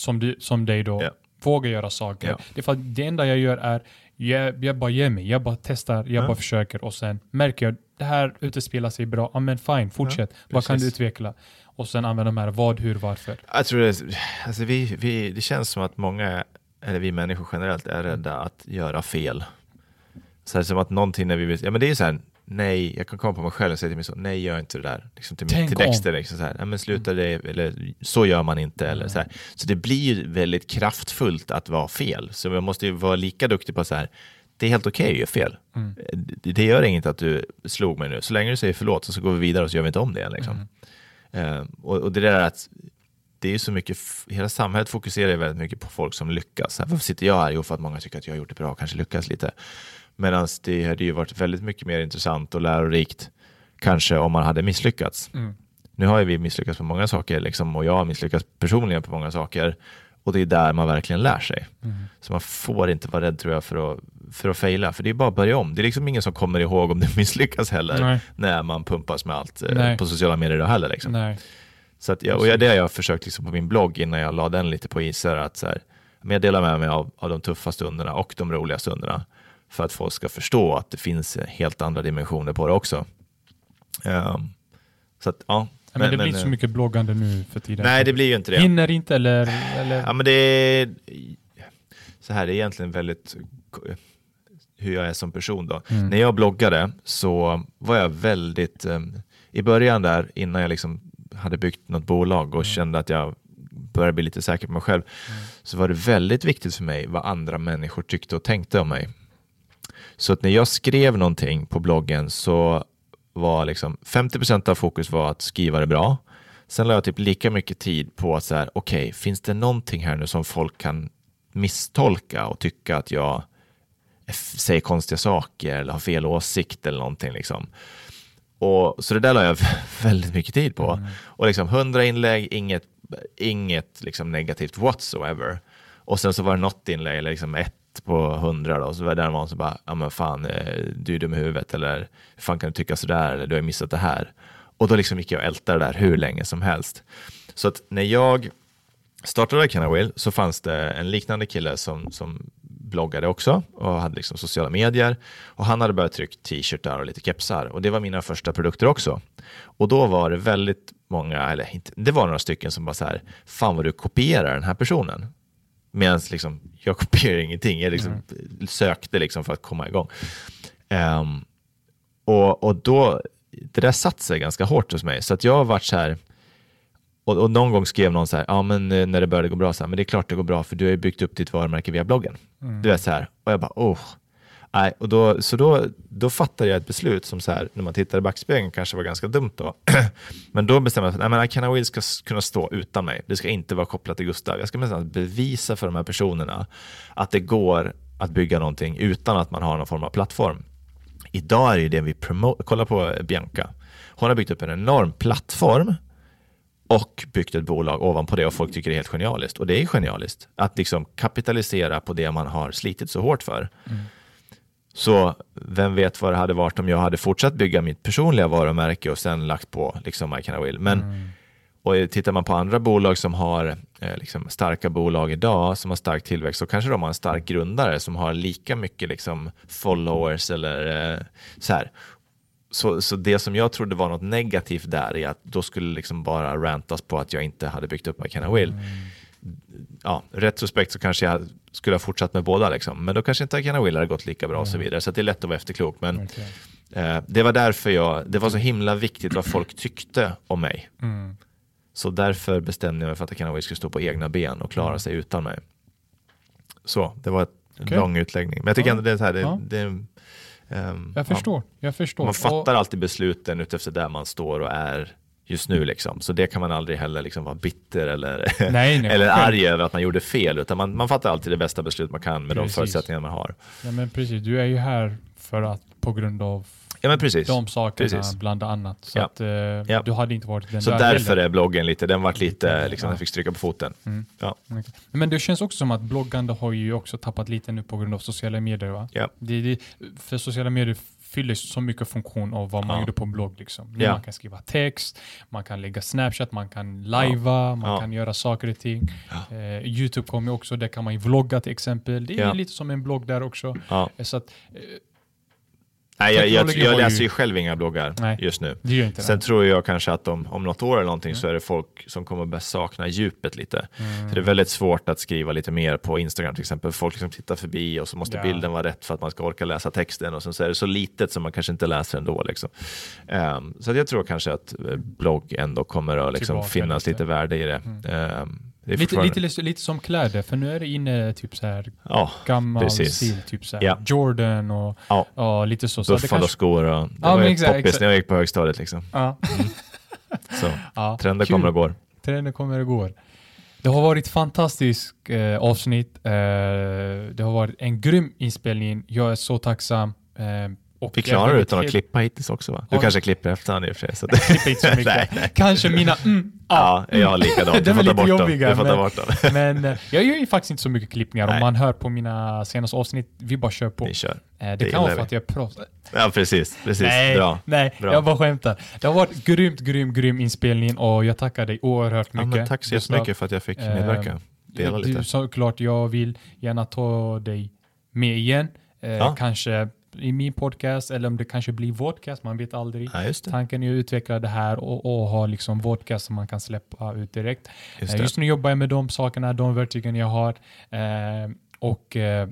som, du, som dig då, Ja. våga göra saker. Ja. Det är för att det enda jag gör är, jag, jag bara ger mig, jag bara testar, jag Ja. bara försöker och sen märker jag det här utespelar sig bra, ja men fine, fortsätt. Vad kan du utveckla? Och sen använda de här vad, hur, varför. Jag tror det, alltså vi, vi, det känns som att många, eller vi människor generellt, är rädda att göra fel. Så här, som att någonting när vi vill, ja men det är så här, nej, jag kan komma på mig själv och säga till mig så, nej gör inte det där. Liksom till, Tänk till Dexter, liksom så här, ja, men sluta det, eller så gör man inte. Eller så, här. så det blir väldigt kraftfullt att vara fel. Så man måste ju vara lika duktig på så här, det är helt okej att göra fel. Mm. Det, gör inget att du slog mig nu. Så länge du säger förlåt så går vi vidare och så gör vi inte om det. Liksom. Eh, och, och det där att det är så mycket, hela samhället fokuserar väldigt mycket på folk som lyckas. Varför sitter jag här? Jo, för att många tycker att jag har gjort det bra och kanske lyckas lite. Medan det hade ju varit väldigt mycket mer intressant och lärorikt kanske om man hade misslyckats. Mm. Nu har ju vi misslyckats på många saker liksom, och jag har misslyckats personligen på många saker. Och det är där man verkligen lär sig. Mm. Så man får inte vara rädd tror jag för att, för att faila, för det är bara att börja om. Det är liksom ingen som kommer ihåg om du misslyckas heller Nej. när man pumpas med allt eh, Nej. på sociala medier idag heller. Liksom. Nej. Så att jag, och jag, det har jag försökt liksom på min blogg innan jag la den lite på is, att så här, men jag delar med mig av, av de tuffa stunderna och de roliga stunderna för att folk ska förstå att det finns helt andra dimensioner på det också. Ehm, så att, ja. Ja, men, det blir inte så eh, mycket bloggande nu för tiden. Nej, det blir ju inte det. Hinner inte eller... eller Ja, men det är så här, det är egentligen väldigt hur jag är som person då. Mm. När jag bloggade så var jag väldigt, eh, i början där innan jag liksom hade byggt något bolag och Mm. kände att jag började bli lite säker på mig själv, så var det väldigt viktigt för mig vad andra människor tyckte och tänkte om mig. Så att när jag skrev någonting på bloggen så var liksom 50% av fokus var att skriva det bra. Sen la jag typ lika mycket tid på att så här, okej, finns det någonting här nu som folk kan misstolka och tycka att jag säger konstiga saker eller har fel åsikt eller någonting liksom. Och, så det där la jag väldigt mycket tid på. Och liksom 100 inlägg, inget, inget liksom negativt whatsoever. Och sen så var det något inlägg, eller liksom ett på 100 då, så var det någon som bara, ja men fan, eh, du är dum i huvudet, eller hur fan kan du tycka sådär, eller du har missat det här. Och då liksom gick jag och ältade det där hur länge som helst. Så att när jag startade Can I Will så fanns det en liknande kille som, som bloggade också och hade liksom sociala medier. Och han hade börjat trycka t-shirtar och lite kepsar och det var mina första produkter också. Och då var det väldigt många, eller inte, det var några stycken som bara så här, fan vad du kopierar den här personen. Medan liksom, jag kopierar ingenting, jag liksom sökte liksom för att komma igång. Ehm, och, och då, det där satt sig ganska hårt hos mig, så att jag har varit så här, och, och någon gång skrev någon så här, ja men eh, när det började gå bra, så här, men det är klart det går bra för du har ju byggt upp ditt varumärke via bloggen. Du vet så här, och jag bara, oh. Nej, och då, så då, då fattade jag ett beslut som så här, när man tittar i backspegeln kanske var ganska dumt då. men då bestämde jag mig för att nej, Will ska kunna stå utan mig. Det ska inte vara kopplat till Gustav. Jag ska bevisa för de här personerna att det går att bygga någonting utan att man har någon form av plattform. Idag är det ju det vi promotar. Kolla på Bianca. Hon har byggt upp en enorm plattform och byggt ett bolag ovanpå det och folk tycker det är helt genialiskt. Och det är genialiskt att liksom kapitalisera på det man har slitit så hårt för. Mm. Så vem vet vad det hade varit om jag hade fortsatt bygga mitt personliga varumärke och sen lagt på liksom I can I will. Men och tittar man på andra bolag som har eh, liksom starka bolag idag, som har stark tillväxt, så kanske de har en stark grundare som har lika mycket liksom followers eller eh, så här. Så, så det som jag trodde var något negativt där är att då skulle liksom bara rantas på att jag inte hade byggt upp I can I will. Ja, retrospekt så kanske jag skulle ha fortsatt med båda, liksom. men då kanske inte will hade gått lika bra och så vidare. Så det är lätt att vara efterklok. Men Verkligen. eh, det var därför jag, det var så himla viktigt vad folk tyckte om mig. Mm. Så därför bestämde jag mig för att I will skulle stå på egna ben och klara sig utan mig. Så, det var en Okej. lång utläggning. Men jag tycker Ja. ändå det är så här, det, Ja. det, ehm, Jag ja. förstår. Jag förstår. Man fattar Och, alltid besluten utefter där man står och är just nu. Liksom. Så det kan man aldrig heller liksom vara bitter eller, Nej, nej, eller arg över att man gjorde fel. Utan man, man fattar alltid det bästa beslut man kan med Precis. de förutsättningar man har. Ja, men precis. Du är ju här för att på grund av Ja men precis. de sakerna, Precis. bland annat. Så Ja. att eh, du hade inte varit den Så där därför heller. är bloggen lite, den vart lite, liksom, Ja. den fick stryka på foten. Mm. Ja. Okej. Men det känns också som att bloggande har ju också tappat lite nu på grund av sociala medier va? Ja. Det, det, för sociala medier fyller så mycket funktion av vad man Ja. gjorde på en blogg. Liksom. Nu Ja. Man kan skriva text, man kan lägga snapchat, man kan lajva, man Ja. kan göra saker och ting. Eh, Youtube kommer också, där kan man ju vlogga till exempel. Det är lite som en blogg där också. Eh, Så att, eh, Nej, jag, jag, jag ju- läser ju själv inga bloggar Nej. just nu. Sen det. tror jag kanske att om, om något år eller någonting Mm. så är det folk som kommer börja sakna djupet lite. Mm. För det är väldigt svårt att skriva lite mer på Instagram till exempel. Folk liksom tittar förbi och så måste Ja. bilden vara rätt för att man ska orka läsa texten och sen så är det så litet som man kanske inte läser ändå. Liksom. Ehm, så jag tror kanske att eh, blogg ändå kommer att liksom finnas lite. värde i det. Mm. Är Lite, lite, lite som kläder, för nu är det inne typ så här Ja, gammal Precis. stil, typ så här Ja. Jordan och Ja. ja, lite så. så Buffalo-skor och det Ja, var exakt, poppis när jag gick på högstadiet. Liksom. ja. Så ja. trender Kul. kommer och går. Trenden kommer och går. Det har varit fantastiskt eh, avsnitt. Eh, det har varit en grym inspelning. Jag är så tacksam. Eh, och Vi jag klarar det utan att klippa hittills också va? Du Ja. kanske klipper efterhand i och för sig. Så att... klipper inte så mycket. Nej, nej. Kanske mina mm, Ja, jag har likadant. Du får ta bort dem. Du får ta men- bort dem. Men eh, jag gör ju faktiskt inte så mycket klippningar. Om Nej. man hör på mina senaste avsnitt, vi bara kör på. Ni kör. Eh, det, det kan vara för att jag är proffs. Ja, precis. precis. Nej, Bra. nej Bra. jag bara skämtar. Det har varit grymt, grym, grym inspelning och jag tackar dig oerhört Ja, mycket. men tack så jättemycket för att jag fick medverka. Eh, Dela du, lite. Såklart, jag vill gärna ta dig med igen. Ja. Kanske i min podcast eller om det kanske blir vodcast, man vet aldrig. Ja, det. Tanken är att utveckla det här och, och ha liksom vodcast som man kan släppa ut direkt. Just Eh, det. Just nu jobbar jag med de sakerna, de verktygen jag har. Eh, och eh,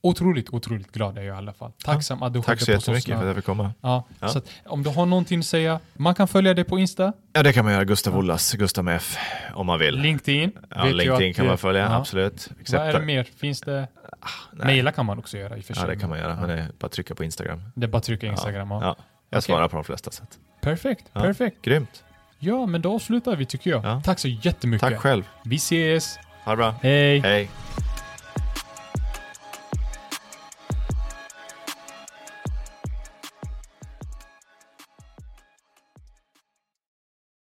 otroligt, otroligt glad är jag i alla fall. Tacksam att du Tack så jättemycket för att jag fick komma. Ja, Ja. Så att, om du har någonting att säga, man kan följa dig på Insta, Ja, det kan man göra. Gustav Ollas, Gustav med F, om man vill. LinkedIn. Ja, LinkedIn kan eh, man följa, ja. absolut. Vad är det mer? Finns det? Nej. Maila kan man också göra i och för sig. Ja, det kan man göra. Men det är bara att trycka på Instagram. Det är bara att trycka Instagram. Ja. Ja, jag Okej. svarar på de flesta sätt. Perfekt, Ja. perfekt. Grymt. Ja, men då slutar vi tycker jag. Ja. Tack så jättemycket. Tack själv. Vi ses. Ha det bra. Hej. Hej.